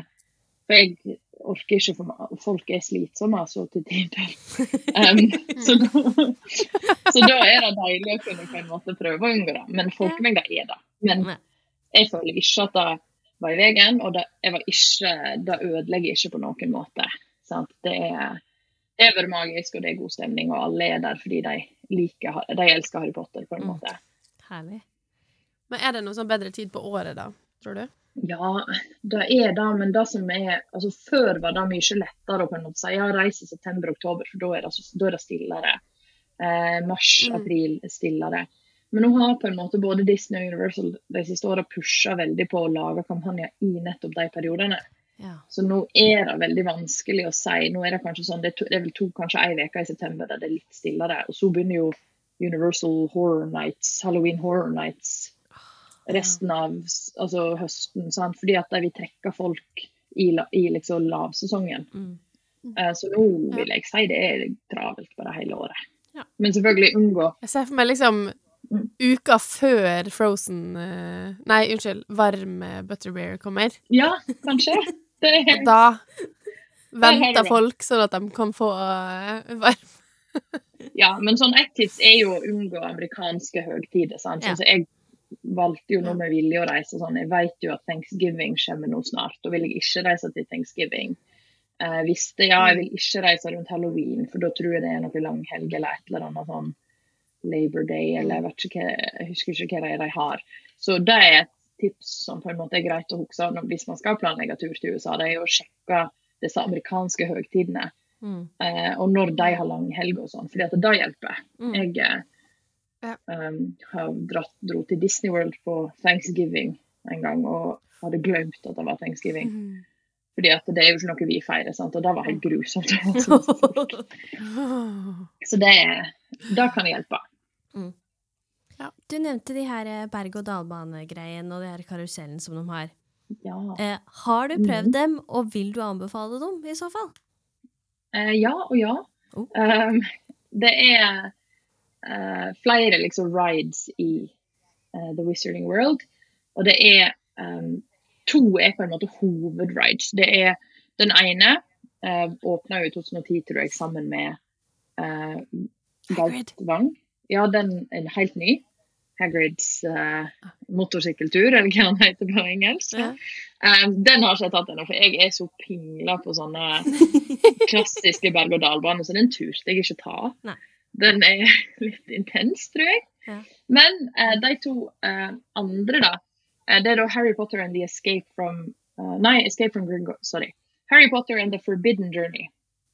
For jeg orker ikke for meg. Folk er slitsomme så til tider. *laughs* Um, så, da, *laughs* så da er det deilig å kunne på en måte prøve å unngå det. Men folkemengder er det. Men jeg føler ikke at det var i veien, og det, ikke, det ødelegger ikke på noen måte. Sant? Det er det er vært magisk, og det er god stemning, og alle er der fordi de liker, de elsker Harry Potter, på en Mm. måte. Herlig. Men er det noe sånn bedre tid på året, da? Tror du? Ja, det er det, men det som er altså Før var det mye lettere å på en måte si ja, reise i september-oktober, for da er det, da er det stillere. Eh, Mm. Mars-april er stillere. Men nå har på en måte både Disney og Universal de siste åra pusha veldig på å lage kampanjer i nettopp de periodene. Ja. Så nå er det veldig vanskelig å si. Nå er det kanskje sånn, det, to, det to, kanskje ei uke i september der det er litt stillere. Og så begynner jo Universal Horror Nights, Halloween Horror Nights resten av altså, høsten. Sant? Fordi at vi vil trekke folk i, i liksom lavsesongen. Mm. Eh, så nå vil jeg si det er travelt bare hele året. Ja. Men selvfølgelig unngå Jeg ser for meg liksom Mm. uka før Frozen eh, Nei, unnskyld, varm Butterbeer kommer. Ja, kanskje. *laughs* Det er, Og da venter folk sånn at de kan få eh, varm ja, men sånn ett tips er jo å unngå amerikanske høgtider. Sant? Ja. Sånn, så jeg valgte jo nå med vilje å reise sånn. Jeg vet jo at thanksgiving kommer nå snart. og vil jeg ikke reise til thanksgiving. Eh, visste ja, jeg vil ikke reise rundt halloween, for da tror jeg det er noe langhelg eller et eller annet sånn Labor Day, eller jeg, vet ikke hva, jeg husker ikke hva de har. Så det er et tips som på en måte er greit å huske hvis man skal planlegge tur til USA. Det er å sjekke disse amerikanske høgtidene. Mm. Eh, og når de har langhelg og sånn, fordi at det hjelper. Mm. Jeg eh, Ja. um, dratt, dro til Disney World på thanksgiving en gang og hadde glemt at det var thanksgiving. Fordi at det er jo ikke noe vi feirer, sant? og det var helt grusomt. *laughs* Så det, det kan hjelpe. Du nevnte de her eh, berg-og-dal-bane-greiene og de her karusellen som de har. Ja. Eh, har du prøvd mm. dem, og vil du anbefale dem i så fall? Eh, ja og ja. Oh. Um, det er flere liksom rides i eh, The Wizarding World. Og det er um, to er på en måte hovedrides. Det er den ene uh, åpna i 2010, tror jeg, sammen med uh. Galtvang. Ja, den er helt ny. Hagrids uh, motorsykkeltur, eller hva han heter på engelsk. Ja. Um, den har ikke jeg tatt ennå, for jeg er så pingla på sånne *laughs* klassiske berg-og-dal-baner, så den turte jeg ikke ta. Nei. Den er *laughs* litt intens, tror jeg. Ja. Men eh, de to eh, andre, da, eh, det er da Harry Potter and the Escape from uh, Nei, Escape from Gringo, sorry. Harry Potter and the Forbidden Journey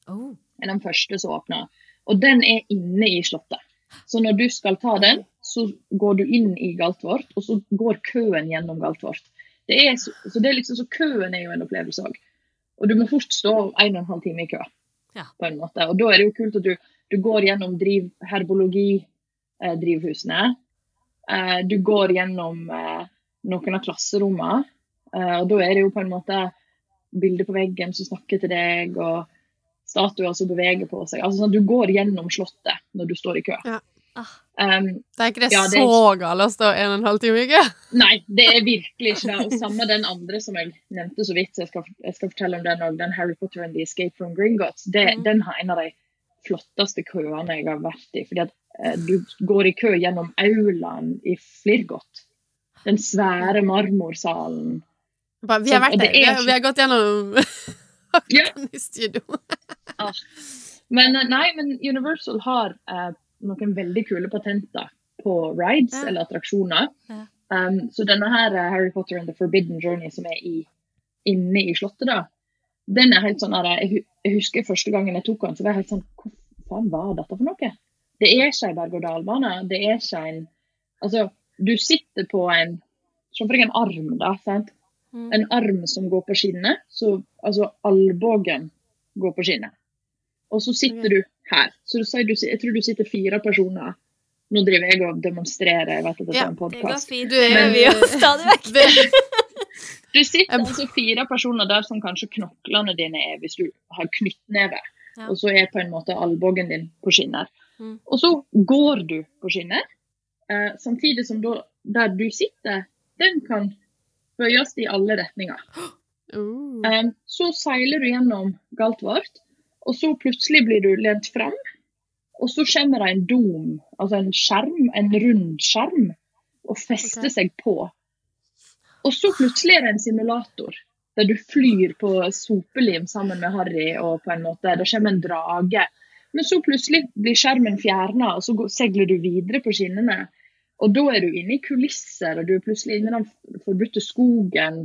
Oh. er den første som åpner. Og den er inne i slottet. Så når du skal ta den, så går du inn i Galtvort, og så går køen gjennom Galtvort. Det er så, så, det er liksom, så køen er jo en opplevelse òg. Og du må fort stå en og en halv time i kø. Ja. på en måte. Og da er det jo kult at du, du går gjennom driv, herbologidrivhusene. Eh, du går gjennom eh, noen av klasserommene. Eh, og da er det jo på en måte bilder på veggen som snakker til deg, og statuer som beveger på seg. Altså sånn, Du går gjennom Slottet når du står i kø. Ah, Um, Det er ikke det, Ja, det er så galt å stå en og en halv time, ikke? *laughs* nei, det er virkelig ikke det. Og samme den andre som jeg nevnte så vidt, så jeg skal, jeg skal fortelle om den òg, den Harry Potter and the Escape from Gringotts. Det, mm. Den har en av de flotteste køene jeg har vært i. fordi at eh, du går i kø gjennom aulaen i Flirgot. Den svære marmorsalen. Bare, vi har vært der. Vi har, vi har gått gjennom *laughs* Ja. i studio. *laughs* Men eh, nei, men Universal har eh, noen veldig kule patenter på rides Ja. eller attraksjoner. Ja. Um, så denne her eh, Harry Potter and the Forbidden Journey som er i, inne i slottet, da, den er helt sånn jeg, husker første gangen jeg tok den, så var jeg helt sånn Hva faen var dette for noe? Det er ikke en berg-og-dal-bane. Det er ikke en Altså, du sitter på en Som for en arm, da. sant? Mm. En arm som går på skinnet. Så altså albuen går på skinnet. Og så sitter du her. Så du du, jeg tror du sitter fire personer. Nå driver jeg og demonstrerer. Jeg vet at Ja, er en Det går fint. Du er- Det jo *laughs* stadig vekk. *laughs* Du sitter altså fire personer der som kanskje knoklene dine er hvis du har knyttneve. Ja. Og så er på en måte albuen din på skinner. Mm. Og så går du på skinner, eh, samtidig som da, der du sitter, den kan bøyes i alle retninger. *gasps* Uh. Eh, så seiler du gjennom Galtvort, og så plutselig blir du lent fram. Og så kommer det en dom, altså en skjerm, en rund skjerm, og fester okay. seg på. Og så plutselig er det en simulator, der du flyr på sopelim sammen med Harry, og på en måte, det kommer en drage. Men så plutselig blir skjermen fjerna, og så seiler du videre på skinnene. Og da er du inne i kulisser, og du er plutselig inne i den forbudte skogen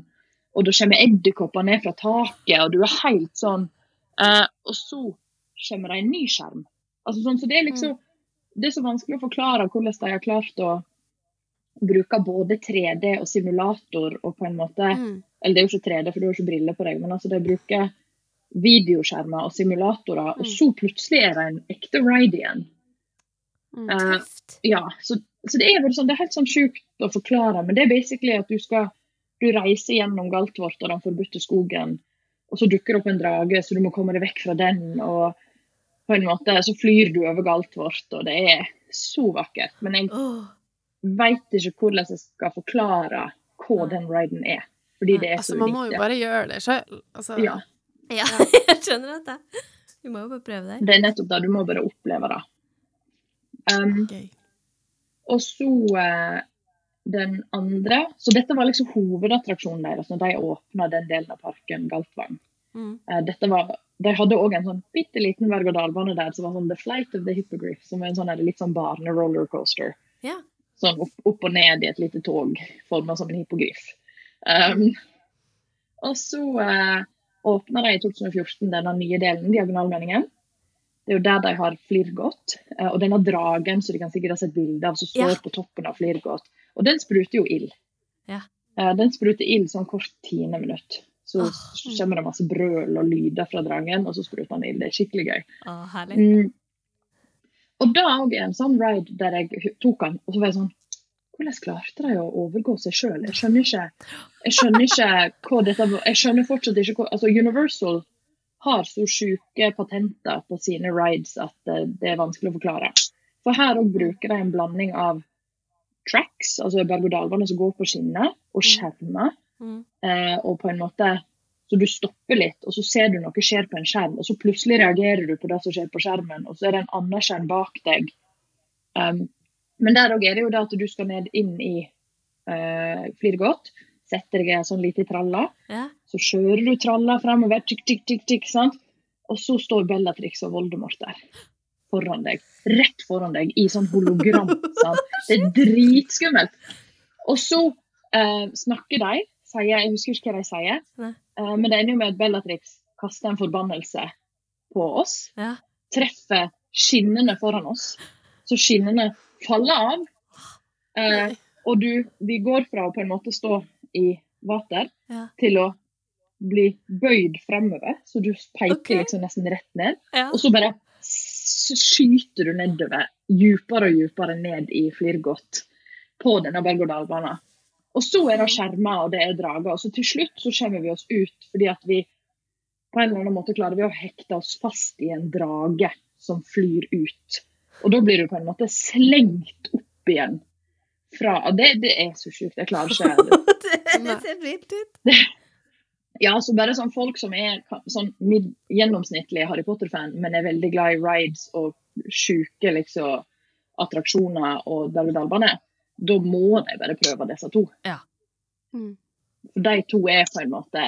og da kommer edderkopper ned fra taket, og du er helt sånn eh, Og så kommer det en ny skjerm. Altså sånn, så det er liksom Det er så vanskelig å forklare hvordan de har klart å bruke både 3D og simulator og på en måte Mm. Eller det er jo ikke 3D, for du har ikke briller på deg, men altså de bruker videoskjermer og simulatorer, og Mm. så plutselig er det en ekte ride igjen. Mm. uh, ja, så, så det er bare sånn, det er helt sånn sjukt å forklare, men det er basically at du skal du reiser gjennom Galtvort og den forbudte skogen, og så dukker det opp en drage, så du må komme deg vekk fra den, og på en måte så flyr du over Galtvort, og det er så vakkert. Men jeg Åh. Veit ikke hvordan jeg skal forklare hva den riden er, fordi det er Altså, så man må jo bare gjøre det sjøl. Altså, Ja, Ja, *laughs* jeg skjønner at det. Vi må jo bare prøve det. det er nettopp det, du må bare oppleve det. Um, okay. Og så uh, den andre Så dette var liksom hovedattraksjonen deres når de åpna den delen av parken, Galtvang. Mm. Uh, dette var, de hadde òg en sånn bitte liten berg-og-dal-bane der som var sånn The Flight of the Hippogriff, som var en sånn litt sånn barne-rollercoaster. Ja. Sånn opp, opp og ned i et lite tog forma som en hippogriff. Um, og så uh, åpna de i 2014 denne nye delen, Diagonalmeningen. Det er jo der de har Flirgot. Uh, og denne dragen som de kan sikkert ha sett bilde av, som står Ja. på toppen av Flirgot. Og den spruter jo ild. Ja. Uh, den spruter ild sånn hvert tiende minutt. Så oh. kommer det masse brøl og lyder fra dragen, og så spruter han ild. Det er skikkelig gøy. Å, herlig. Mm. Og da òg er en sånn ride der jeg tok den, og så var jeg sånn Hvordan klarte de å overgå seg sjøl? Jeg skjønner ikke jeg skjønner ikke hva dette var. Jeg skjønner fortsatt ikke hva Altså, Universal har så sjuke patenter på sine rides at eh, det er vanskelig å forklare. For her òg bruker de en blanding av tracks, altså berg-og-dal-bane som går på skinner, og skjermer. Mm. Eh, og på en måte Så du stopper litt, og så ser du noe skjer på en skjerm, og så plutselig reagerer du på det som skjer på skjermen, og så er det en annen skjerm bak deg. Um, men der òg er det jo det at du skal ned inn i uh, Flirgodt, setter deg i en sånn liten tralle, Ja. så kjører du tralla fremover, tikk, tikk, tikk, tikk, sant? og så står Bellatrix og Voldemort der. Foran deg. Rett foran deg, i sånn hologram. *laughs* sant? Det er dritskummelt. Og så eh, snakker de, sier, jeg husker ikke hva de sier, eh, men det ender jo med at Bellatrix kaster en forbannelse på oss. Ja. Treffer skinnene foran oss, så skinnene faller av. Uh, og du, vi går fra å på en måte stå i vater Ja. til å bli bøyd fremover, så du peker okay. liksom nesten rett ned. Ja. Og så bare skyter du nedover, djupere og djupere ned i Flirgot på denne berg-og-dal-banen. Og så er det skjermer, og det er drager. Og så til slutt så kommer vi oss ut, fordi at vi på en eller annen måte klarer vi å hekte oss fast i en drage som flyr ut. Og da blir du på en måte slengt opp igjen fra og det, det er så sjukt. Jeg klarer ikke *laughs* det, det ser vilt ut. *laughs* Ja, så bare sånn folk som er sånn gjennomsnittlig Harry Potter-fan, men er veldig glad i rides og sjuke liksom, attraksjoner og berg-og-dal-bane, da må de bare prøve disse to. Mm. For de to er på en måte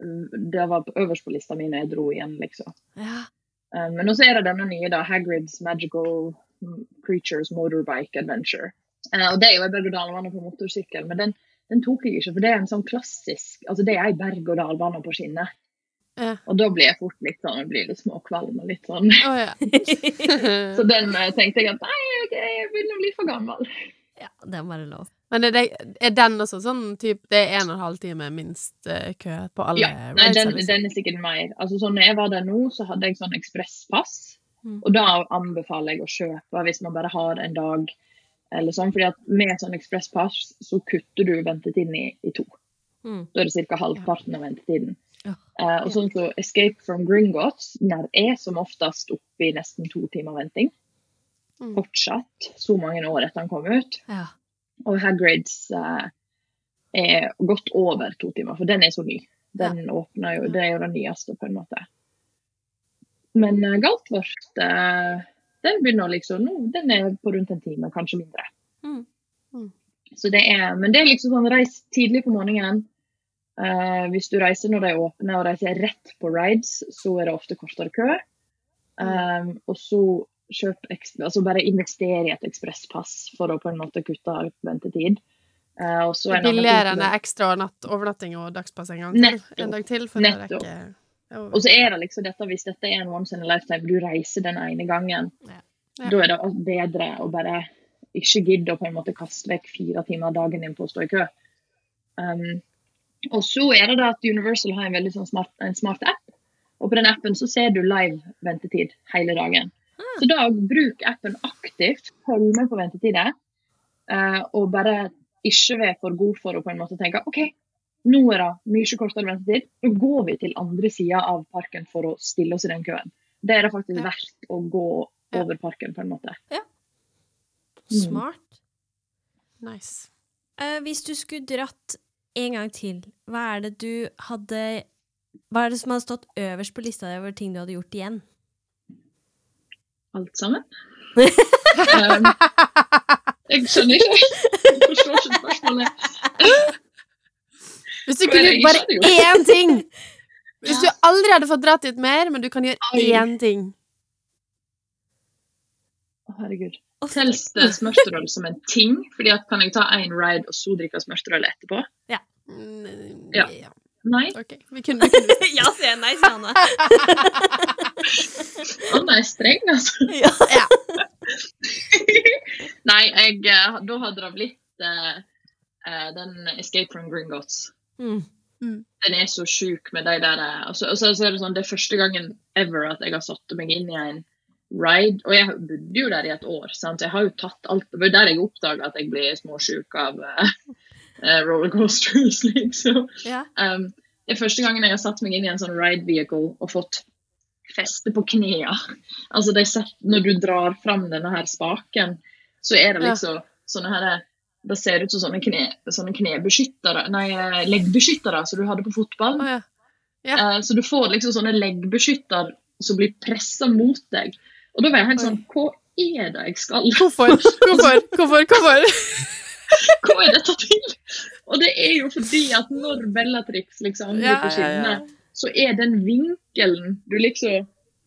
Det var øverst på lista mi når jeg dro igjen, liksom. Ja. Um, men også er det denne nye, da, Hagrids Magical Creatures Motorbike Adventure. Eh, og Det er jo en berg-og-dal-bane på motorsykkel, men den, den tok jeg ikke, for det er en sånn klassisk altså Det er ei berg-og-dal-bane på skinner. Ja. Og da blir jeg fort litt sånn, blir litt småkvalm og litt sånn. Oh, ja. *laughs* Så den eh, tenkte jeg at nei, okay, jeg begynner å bli for gammel. Ja, det er bare lov. Men er, det, er den også sånn type Det er en og en halv time minst eh, kø på alle Ja, nei, den, liksom? den er sikkert mer. Altså sånn, når jeg var der nå, så hadde jeg sånn ekspresspass. Mm. Og da anbefaler jeg å kjøpe hvis man bare har en dag eller sånn. fordi at med sånn ekspresspass så kutter du ventetiden i, i to. Mm. Da er det ca. halvparten av ventetiden. Ja. Uh, og sånn så Escape from Gringotts der er som oftest oppe i nesten to timer venting. Mm. Fortsatt. Så mange år etter han kom ut. Ja. Og Hagrids uh, er godt over to timer, for den er så ny. Den åpner jo, Det er jo den nyeste, på en måte. Men uh, Galtvort, uh, den begynner liksom nå, den er på rundt en time, kanskje mindre. Mm. Mm. Så det er, men det er liksom sånn reis tidlig på morgenen. Uh, hvis du reiser når de åpner og reiser rett på rides, så er det ofte kortere kø. Um, og så kjøp altså bare investere i et ekspresspass for å på en måte kutte ventetid. Uh, og så Billigere enn ekstra natt, overnatting og dagspass en gang til. Nettopp. En dag til for å rekke Og så er det liksom dette, hvis dette er en once in a lifetime, du reiser den ene gangen, Ja. Ja. da er det bedre å bare ikke gidde å på en måte kaste vekk fire timer dagen din på å stå i kø. Um, og så er det da at Universal har en veldig sånn smart, en smart app, og på den appen så ser du live ventetid hele dagen. Så da bruk appen aktivt, følg med på ventetider, eh, og bare ikke være for god for å på en måte tenke OK, nå er det mye kortere ventetid, nå går vi til andre sida av parken for å stille oss i den køen. Det er det faktisk Ja. verdt å gå over parken, på en måte. Smart. Nice. Uh, hvis du skulle dratt en gang til, hva er det du hadde Hva er det som hadde stått øverst på lista over ting du hadde gjort igjen? Alt sammen. *laughs* um, jeg skjønner ikke. Jeg forstår ikke spørsmålet. Hvis du kunne gjort bare én ting Hvis du aldri hadde fått dratt dit mer, men du kan gjøre én ting Å, herregud. Telles det smørterøl som en ting? Fordi at Kan jeg ta en ride og så drikke smørterøl etterpå? Mm, Ja. ja. Nei? OK. Vi kunne, vi kunne *laughs* ja, sier jeg nei, sier Anne. *laughs* Anne er streng, altså. *laughs* ja. Nei, jeg, eh, da hadde det blitt eh, eh, den Escape from Gringotts. Mm. Den er så sjuk med de der altså, og så, er Det sånn, det er første gangen ever at jeg har satt meg inn i en ride. Og jeg bodde jo der i et år, sant? så jeg har jo tatt alt. Det var der jeg oppdaga at jeg ble småsjuk av eh, eh, rollercoasters, *laughs* liksom. ja. Um, det er første gangen jeg har satt meg inn i en sånn ride vehicle og fått feste på knea. *laughs* Altså, set, når du drar fram denne her spaken, så er det Ja. liksom sånne her Det ser ut som sånne, kne, sånne knebeskyttere, nei, eh, leggbeskyttere som du hadde på fotball. Oh, ja. Ja. Uh, så du får liksom sånne leggbeskytter som blir pressa mot deg. Og da var jeg helt sånn Hva er det jeg skal? Hvorfor? *laughs* Hvorfor? Hvorfor? Hvorfor? Hva er dette til? Og det er jo fordi at når Bellatrix liksom blir Ja, skinnene, ja. så er den vinkelen du liksom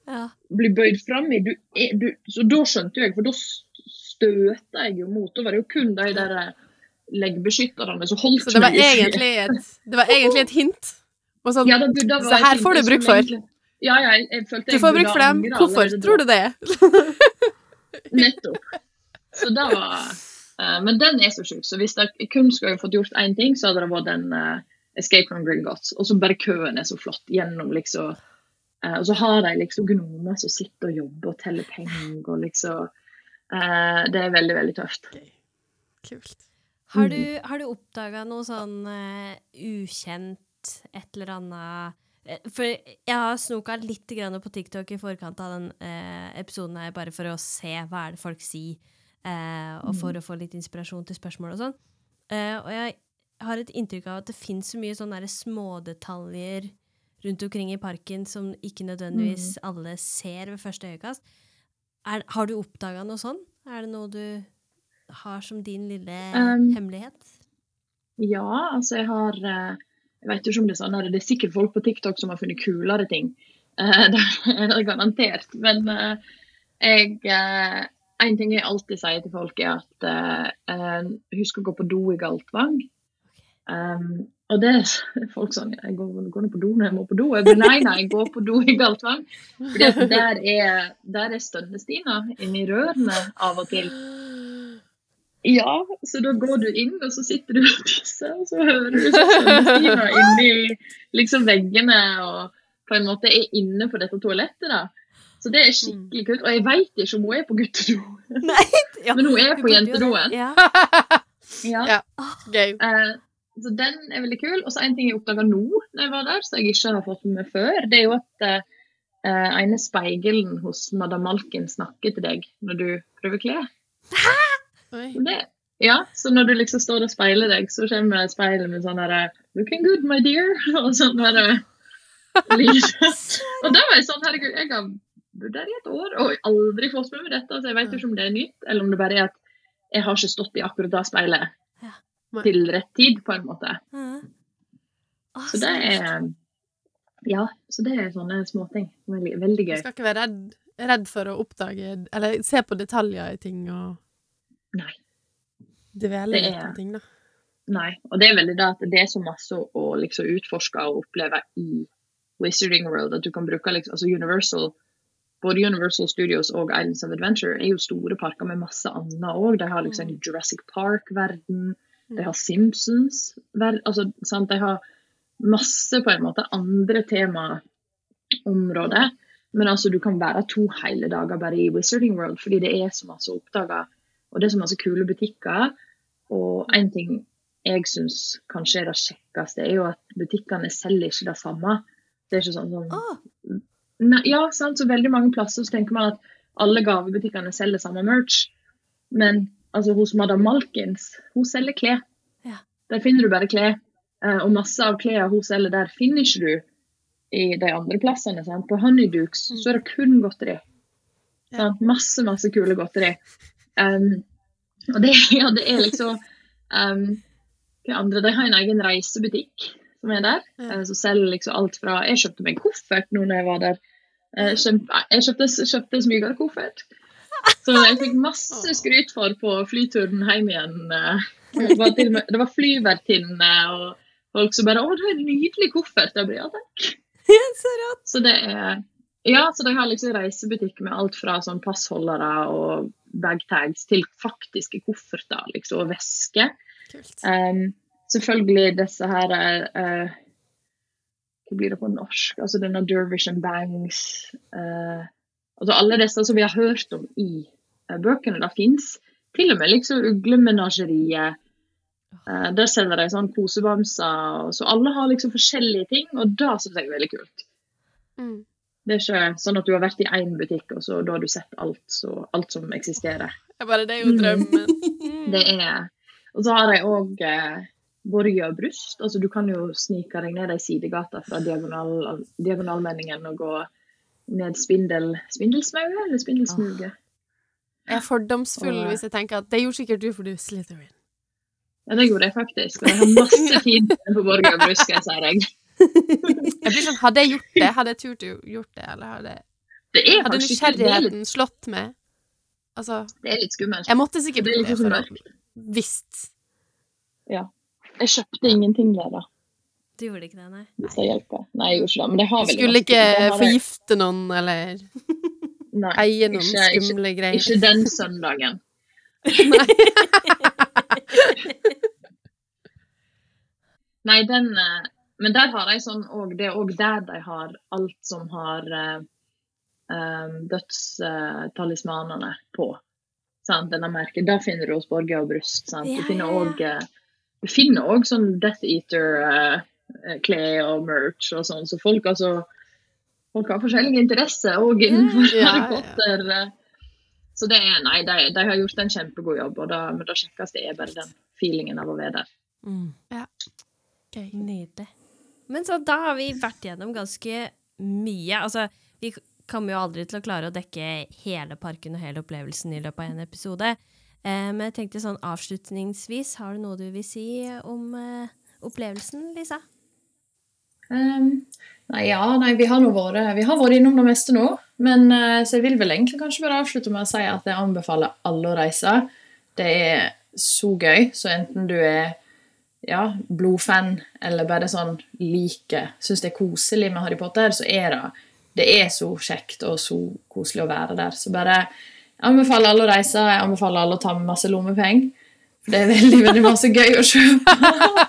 ja. blir bøyd fram i du er, du, Så da skjønte jeg, for da støta jeg jo mot. Da var det jo kun de der eh, leggbeskytterne som holdt Så det var meg i fred. egentlig et, det var egentlig et hint? Og sånn, Ja, burde- da så her får du bruk for. Ja, ja, jeg, jeg følte du får bruk for dem. Hvorfor tror du det? *laughs* *laughs* Nettopp. Så da var Men den er så sjuk, så hvis jeg kun skulle fått gjort én ting, så hadde det vært den uh, Escape from Gringotts. Og så bare køen er så flott gjennom liksom Uh, Og så har de liksom gnomer som sitter og jobber og teller penger og liksom uh, Det er veldig, veldig tøft. Kult. Har du, har du oppdaga noe sånn eh, ukjent, et eller annet Eh, For jeg har snoka litt på TikTok i forkant av den eh, episoden her, bare for å se hva er det folk sier, eh, og for å få litt inspirasjon til spørsmål og sånn. Eh, og jeg har et inntrykk av at det finnes så mye sånne smådetaljer rundt omkring i parken som ikke nødvendigvis alle ser ved første øyekast. Er, har du oppdaga noe sånn? Er det noe du har som din lille Um, hemmelighet? Ja, altså jeg har eh, Jeg vet ikke om det er sånn, det er sikkert folk på TikTok som har funnet kulere ting. Eh, *laughs* Det er garantert. Men eh, jeg En ting jeg alltid sier til folk, er at eh, husk å gå på do i Galtvang. Um, og det er *laughs* folk sånn Jeg går, går nå på do når jeg må på do. Jeg blir nei, nei, jeg går på do i Galtvang. For der er, der er stønnestina inni rørene av og til. Ja, så da går du inn, og så sitter du og tisser, og så hører du stønnestina inni liksom veggene og på en måte er inne på dette toalettet. da. Så det er skikkelig kult. Og jeg veit ikke om hun er på guttedoen, *laughs* Ja, *laughs* men hun er på jentedoen. Ja. *laughs* Ja. Ja. Gøy. Uh, så den er veldig kul. Og så en ting jeg oppdaga nå når jeg var der, som jeg ikke har fått med meg før, det er jo at uh, ene speilen hos Madam Malkin snakker til deg når du prøver klær. Hæ? Det, ja, så når du liksom står og speiler deg, så kommer speilet med sånn derre 'Looking good, my dear', og sånn derre lyd. Og da var jeg sånn, herregud, jeg har bodd der i et år og aldri fått med meg dette, så jeg vet ikke om det er nytt, eller om det bare er at jeg har ikke stått i akkurat det speilet Ja. til rett tid, på en måte. Ja. Å, Så det er Ja, så det er sånne småting. Veldig, veldig Du skal ikke være redd, redd for å oppdage Eller se på detaljer i ting og Nei. dvele Det litt er- på ting, da. Nei. Og det er veldig det at det er så masse å liksom utforske og oppleve i Wizarding World at du kan bruke liksom, altså Universal både Universal Studios og Islands of Adventure er jo store parker med masse annet òg. De har liksom Jurassic Park-verden, de har Simpsons-verden, altså, sant? De har masse på en måte andre temaområder. Men altså, du kan være to hele dager bare i Wizarding World fordi det er så masse å oppdage. Og det er så masse kule butikker. Og en ting jeg syns kanskje er det kjekkeste, er jo at butikkene selger ikke det samme. Det er ikke sånn sånn Nei, ja, sant, så veldig mange plasser så tenker man at alle gavebutikkene selger samme merch. Men altså, hos Madam Malkins, hun selger klær. Ja. Der finner du bare klær. Eh, og masse av klærne hun selger der, finner ikke du i de andre plassene. Sant? På Honeydukes så er det kun godteri. Ja. Masse, masse kule godteri. Um, og det, *laughs* ja, det er liksom um, Hva andre? De har en egen reisebutikk som er der. Ja. eh, Som selger liksom alt fra Jeg kjøpte meg koffert nå når jeg var der. Eh, jeg kjøpte, kjøpte smyger koffert. Så jeg fikk masse skryt for på flyturen hjem igjen. eh. Det var, til og med, det var flyvertinne og folk som bare 'Å, det er en nydelig koffert.' Jeg bare, ja, takk. *laughs* så rått! Så det er Ja, så de har liksom reisebutikk med alt fra sånn passholdere og bagtags til faktiske kofferter liksom, og vesker. Kult. Um, selvfølgelig disse her uh, Hva blir det på norsk? Altså denne Dervish and Bangs Uh, Altså alle disse som vi har hørt om i uh, bøkene, det fins. Til og med liksom Uglemenageriet. Der selger de sånn kosebamser. Så alle har liksom forskjellige ting, og det syns jeg er veldig kult. Mm. Det er ikke sånn at du har vært i én butikk, og så da har du sett alt, så, alt som eksisterer. Jeg bare, det er jo drømmen. *laughs* Det er Og så har de òg eh, Borge og bryst. Altså, du kan jo snike deg ned ei sidegate fra diagonal, Diagonalmenningen og gå ned Spindel... Spindelsmauget eller Spindelsmuge? Jeg er fordomsfull Og- hvis jeg tenker at det gjorde sikkert du, for du er Slytherin. Ja, det gjorde jeg faktisk. Og jeg har masse tid på Borge og bryst, skal jeg si deg. Jeg blir sånn, Hadde jeg gjort det? Hadde jeg turt å gjort det? Eller hadde, Det hadde nysgjerrigheten er, litt, slått meg? Altså, det er litt skummelt. jeg måtte sikkert er gjort det for å visst. Jeg kjøpte ingenting der, da. Du gjorde ikke det, nei? Hvis det hjelper. Nei, jeg gjorde ikke det. Men det har veldig skulle ikke forgifte noen eller *laughs* Nei, eie noen ikke- ikke- skumle greier. ikke den søndagen. *laughs* Nei, den eh, Men der har de sånn og Det er òg der de har alt som har uh, dødstalismanene på. Sant? Denne merket. Da finner du hos Borge og Bryst. Sant? Ja, Du finner ja, ja. òg Du finner òg sånn Death Eater uh, eh, klær og merch og sånn. Så folk, altså, folk har forskjellige interesser òg innenfor Ja, Harry ja. Potter. eh. Så det er, nei, de, de har gjort en kjempegod jobb, og da, men det kjekkeste er bare den feelingen av å være der. Mm. Gøy. Nydelig. Men så da har vi vært gjennom ganske mye. Altså, vi kommer jo aldri til å klare å dekke hele parken og hele opplevelsen i løpet av en episode. Eh, men jeg tenkte sånn avslutningsvis, har du noe du vil si om eh, opplevelsen, Lisa? Um, nei, ja, nei, vi har nå vært, har vært innom det meste nå. Men eh, så jeg vil vel egentlig kanskje bare avslutte med å si at jeg anbefaler alle å reise. Det er så gøy, så enten du er ja, blodfan eller bare sånn liker, syns det er koselig med Harry Potter, så er det det er så kjekt og så koselig å være der. Så bare jeg anbefaler alle å reise. Jeg anbefaler alle å ta med masse lommepenger. For det er veldig veldig masse gøy å kjøpe.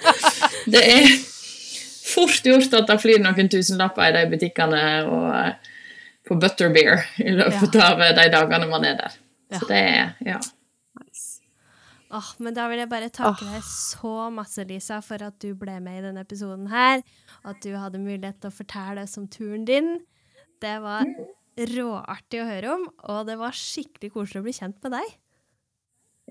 *laughs* Det er fort gjort at det flyr noen tusenlapper i de butikkene og eh, på butterbeer i løpet av eh, de dagene man er der. Så det er ja. Åh, men da vil jeg bare takke deg så masse, Lisa, for at du ble med i denne episoden her. At du hadde mulighet til å fortelle oss om turen din. Det var råartig å høre om, og det var skikkelig koselig å bli kjent med deg.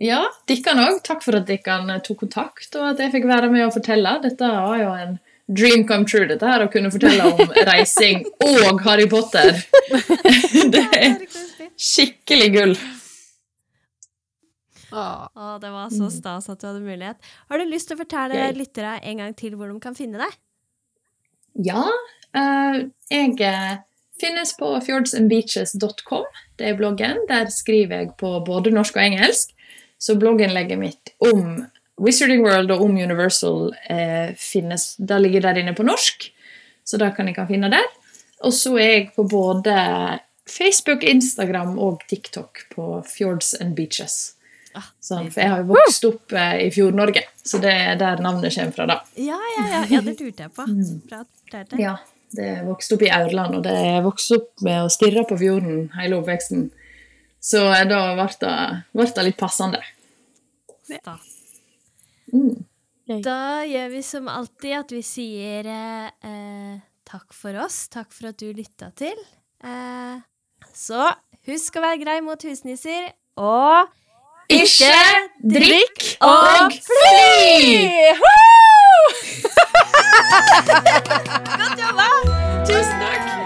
Ja, dere òg. Takk for at dere tok kontakt, og at jeg fikk være med og fortelle. Dette var jo en dream come true, dette her, å kunne fortelle om *laughs* reising og Harry Potter. *laughs* Det er skikkelig gull. Å, det var så stas at du hadde mulighet. Har du lyst til å fortelle lyttere en gang til hvor de kan finne deg? Ja, eh, jeg finnes på fjordsandbeaches.com. Det er bloggen. Der skriver jeg på både norsk og engelsk. Så blogginnlegget mitt om Wizarding World og om Universal eh, finnes, da ligger der inne på norsk. Så da kan jeg kan finne der. Og så er jeg på både Facebook, Instagram og TikTok på Fjords and Beaches. Ah, Sånn, for jeg har jo vokst opp eh, i Fjord-Norge, så det er der navnet kommer fra. da. Ja, ja, ja. ja det lurte jeg på. Bra at. Ja, det er vokst opp i Aurland, og det er vokst opp med å stirre på fjorden hele oppveksten. Så da ble det, litt passende. Da. Mm. da gjør vi som alltid at vi sier eh, eh, takk for oss. Takk for at du lytta til. Eh, så husk å være grei mot husnisser, og Ikke drikk og fly! Godt jobba! Tusen.